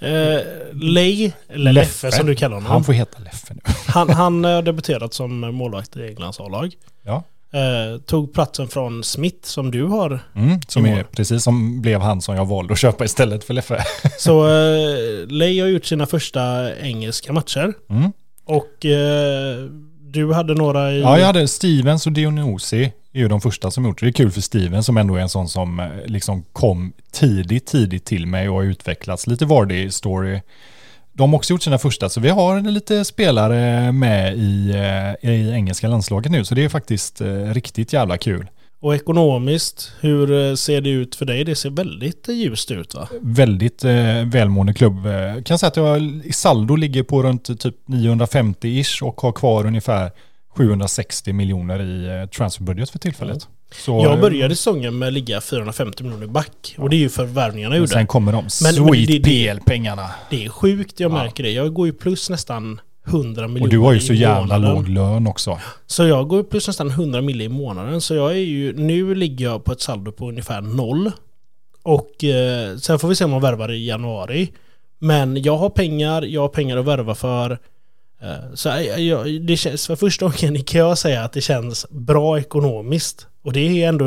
[SPEAKER 2] Eh, Ley, eller Leffe, som du kallar honom.
[SPEAKER 1] Han får heta Leffe nu. [LAUGHS]
[SPEAKER 2] Han, han har debuterat som målvakt i Englands A-lag.
[SPEAKER 1] Ja.
[SPEAKER 2] Eh, tog platsen från Smith som du har.
[SPEAKER 1] Mm, som är precis som blev han som jag valde att köpa istället för Leffe. [LAUGHS]
[SPEAKER 2] Så eh, Ley har gjort sina första engelska matcher.
[SPEAKER 1] Mm.
[SPEAKER 2] Och eh, du hade några i...
[SPEAKER 1] Ja, jag hade Stevens och Dionysi är ju de första som gjort det. Det är kul för Steven som ändå är en sån som eh, liksom kom tidigt, tidigt till mig och har utvecklats. Lite Vardy-story. De har också gjort sina första, så vi har lite spelare med i, eh, i engelska landslaget nu. Så det är faktiskt eh, riktigt jävla kul.
[SPEAKER 2] Och ekonomiskt, hur eh, ser det ut för dig? Det ser väldigt eh, ljust ut va?
[SPEAKER 1] Väldigt eh, välmående klubb. Eh, kan säga att jag i saldo ligger på runt typ 950-ish och har kvar ungefär 760 miljoner i transferbudget för tillfället. Så,
[SPEAKER 2] Jag började säsongen med att ligga 450 miljoner back. Och det är ju för värvningarna jag gjorde.
[SPEAKER 1] sen kommer de sweet
[SPEAKER 2] det- det-
[SPEAKER 1] PL-pengarna.
[SPEAKER 2] Det är sjukt, jag
[SPEAKER 1] Ja.
[SPEAKER 2] märker det. Jag går ju plus nästan 100 miljoner
[SPEAKER 1] Och du har ju så jävla låg lön också.
[SPEAKER 2] Så jag går plus nästan 100 miljoner i månaden. Så jag är ju, nu ligger jag på ett saldo på ungefär noll. Och eh, sen får vi se om man värvar i januari. Men jag har pengar, jag har pengar att värva för. Eh, så jag, det känns, för första gången [LAUGHS] kan jag säga att det känns bra ekonomiskt. Och det är ändå,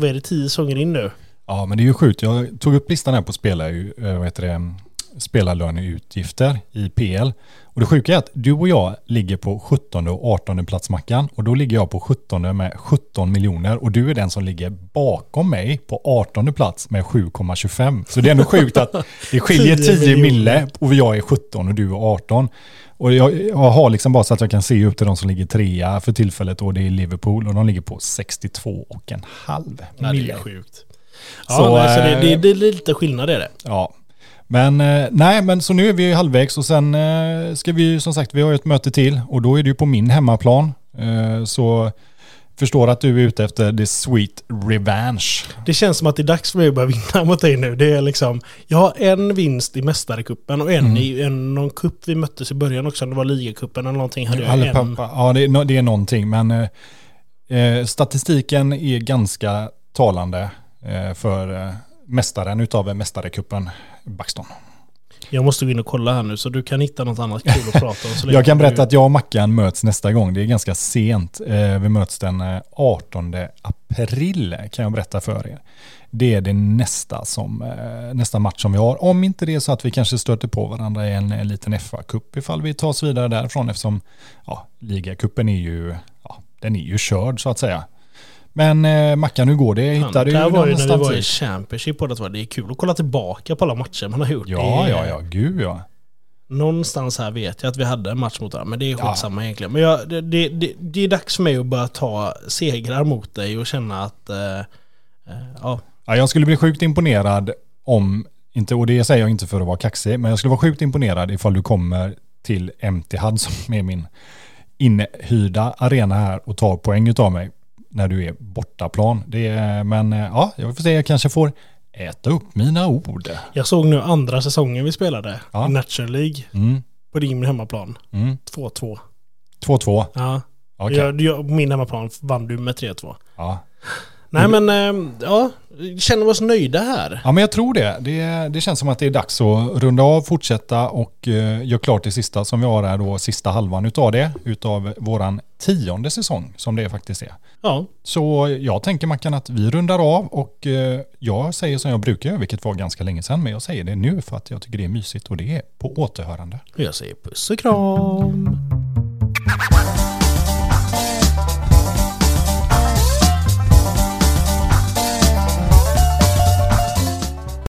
[SPEAKER 2] vad är det, 10 säsonger in nu?
[SPEAKER 1] Ja, men det är ju sjukt. Jag tog upp listan här på spelar, eh, vad heter det, spelarlöneutgifter i PL. Och det sjuka är att du och jag ligger på 17 och 18 plats Mackan. Och då ligger jag på 17 med 17 miljoner. Och du är den som ligger bakom mig på 18 plats med 7,25. Så det är ändå sjukt att det skiljer [LAUGHS]
[SPEAKER 2] 10
[SPEAKER 1] 10 mille
[SPEAKER 2] miljoner.
[SPEAKER 1] och jag är 17 och du är 18. Och jag, jag har liksom bara så att jag kan se upp till de som ligger trea för tillfället och det är Liverpool och de ligger på 62 och en halv
[SPEAKER 2] Ja, det är sjukt. Ja,
[SPEAKER 1] Så,
[SPEAKER 2] nej, så det,
[SPEAKER 1] eh,
[SPEAKER 2] det, det är lite skillnad är det.
[SPEAKER 1] Ja. Men eh, nej, men så nu är vi halvvägs och sen eh, ska vi ju som sagt, vi har ju ett möte till och då är det ju på min hemmaplan. Eh, så förstår att du är ute efter the sweet revenge.
[SPEAKER 2] Det känns som att det är dags för mig att börja vinna mot dig nu. Det är liksom, jag har en vinst i Mästarecupen och en
[SPEAKER 1] Mm.
[SPEAKER 2] i en, någon cup vi möttes i början också. Om det var ligacupen eller någonting. Hade jag en.
[SPEAKER 1] ja, det är, det är någonting, men eh, statistiken är ganska talande eh, för eh, mästaren utav mästarecupen, Baxton.
[SPEAKER 2] Jag måste gå in och kolla här nu så du kan hitta något annat kul att prata om.
[SPEAKER 1] Jag kan
[SPEAKER 2] du-
[SPEAKER 1] berätta att jag och Mackan möts nästa gång. Det är ganska sent. Eh, Vi möts den eh, 18 april kan jag berätta för er. Det är det nästa, som, eh, nästa match som vi har. Om inte det är så att vi kanske stöter på varandra i en, en liten FA-cup ifall vi tar oss vidare därifrån eftersom ja, ligacupen är ju, ja, den är ju körd så att säga. Men eh, Mackan, hur går det?
[SPEAKER 2] Det
[SPEAKER 1] du
[SPEAKER 2] här var ju när vi
[SPEAKER 1] någonstans
[SPEAKER 2] var i Championship båda två. Det är kul att kolla tillbaka på alla matcher man har gjort.
[SPEAKER 1] Ja, ja, ja, gud ja.
[SPEAKER 2] Någonstans här vet jag att vi hade en match mot varandra. Men det är
[SPEAKER 1] Ja.
[SPEAKER 2] skitsamma egentligen. Men jag, det, det, det, det är dags för mig att börja ta segrar mot dig och känna att... Eh, eh, ja,
[SPEAKER 1] Ja, jag skulle bli sjukt imponerad om, inte, och det säger jag inte för att vara kaxig, men jag skulle vara sjukt imponerad ifall du kommer till MT-HUD som är min inhyrda arena här och tar poäng utav mig när du är bortaplan. Det är, men eh, ja, jag får se, jag kanske får äta upp mina ord.
[SPEAKER 2] Jag såg nu andra säsongen vi spelade
[SPEAKER 1] Ja.
[SPEAKER 2] i Nature League
[SPEAKER 1] Mm,
[SPEAKER 2] på din hemmaplan.
[SPEAKER 1] mm.
[SPEAKER 2] 2-2.
[SPEAKER 1] 2-2.
[SPEAKER 2] Ja.
[SPEAKER 1] Okej.
[SPEAKER 2] Jag, jag, min hemmaplan vann du med 3-2.
[SPEAKER 1] Ja.
[SPEAKER 2] Nej men, eh, ja. Känner vi oss nöjda här?
[SPEAKER 1] ja, men jag tror det. det. Det känns som att det är dags att runda av, fortsätta och eh, göra klart det sista som vi har här då, sista halvan utav det, utav våran tionde säsong som det faktiskt är.
[SPEAKER 2] Ja.
[SPEAKER 1] Så jag tänker Mackan att vi rundar av och eh, jag säger som jag brukar göra, vilket var ganska länge sedan, men jag säger det nu för att jag tycker det är mysigt och det är på återhörande.
[SPEAKER 2] Jag säger puss och kram.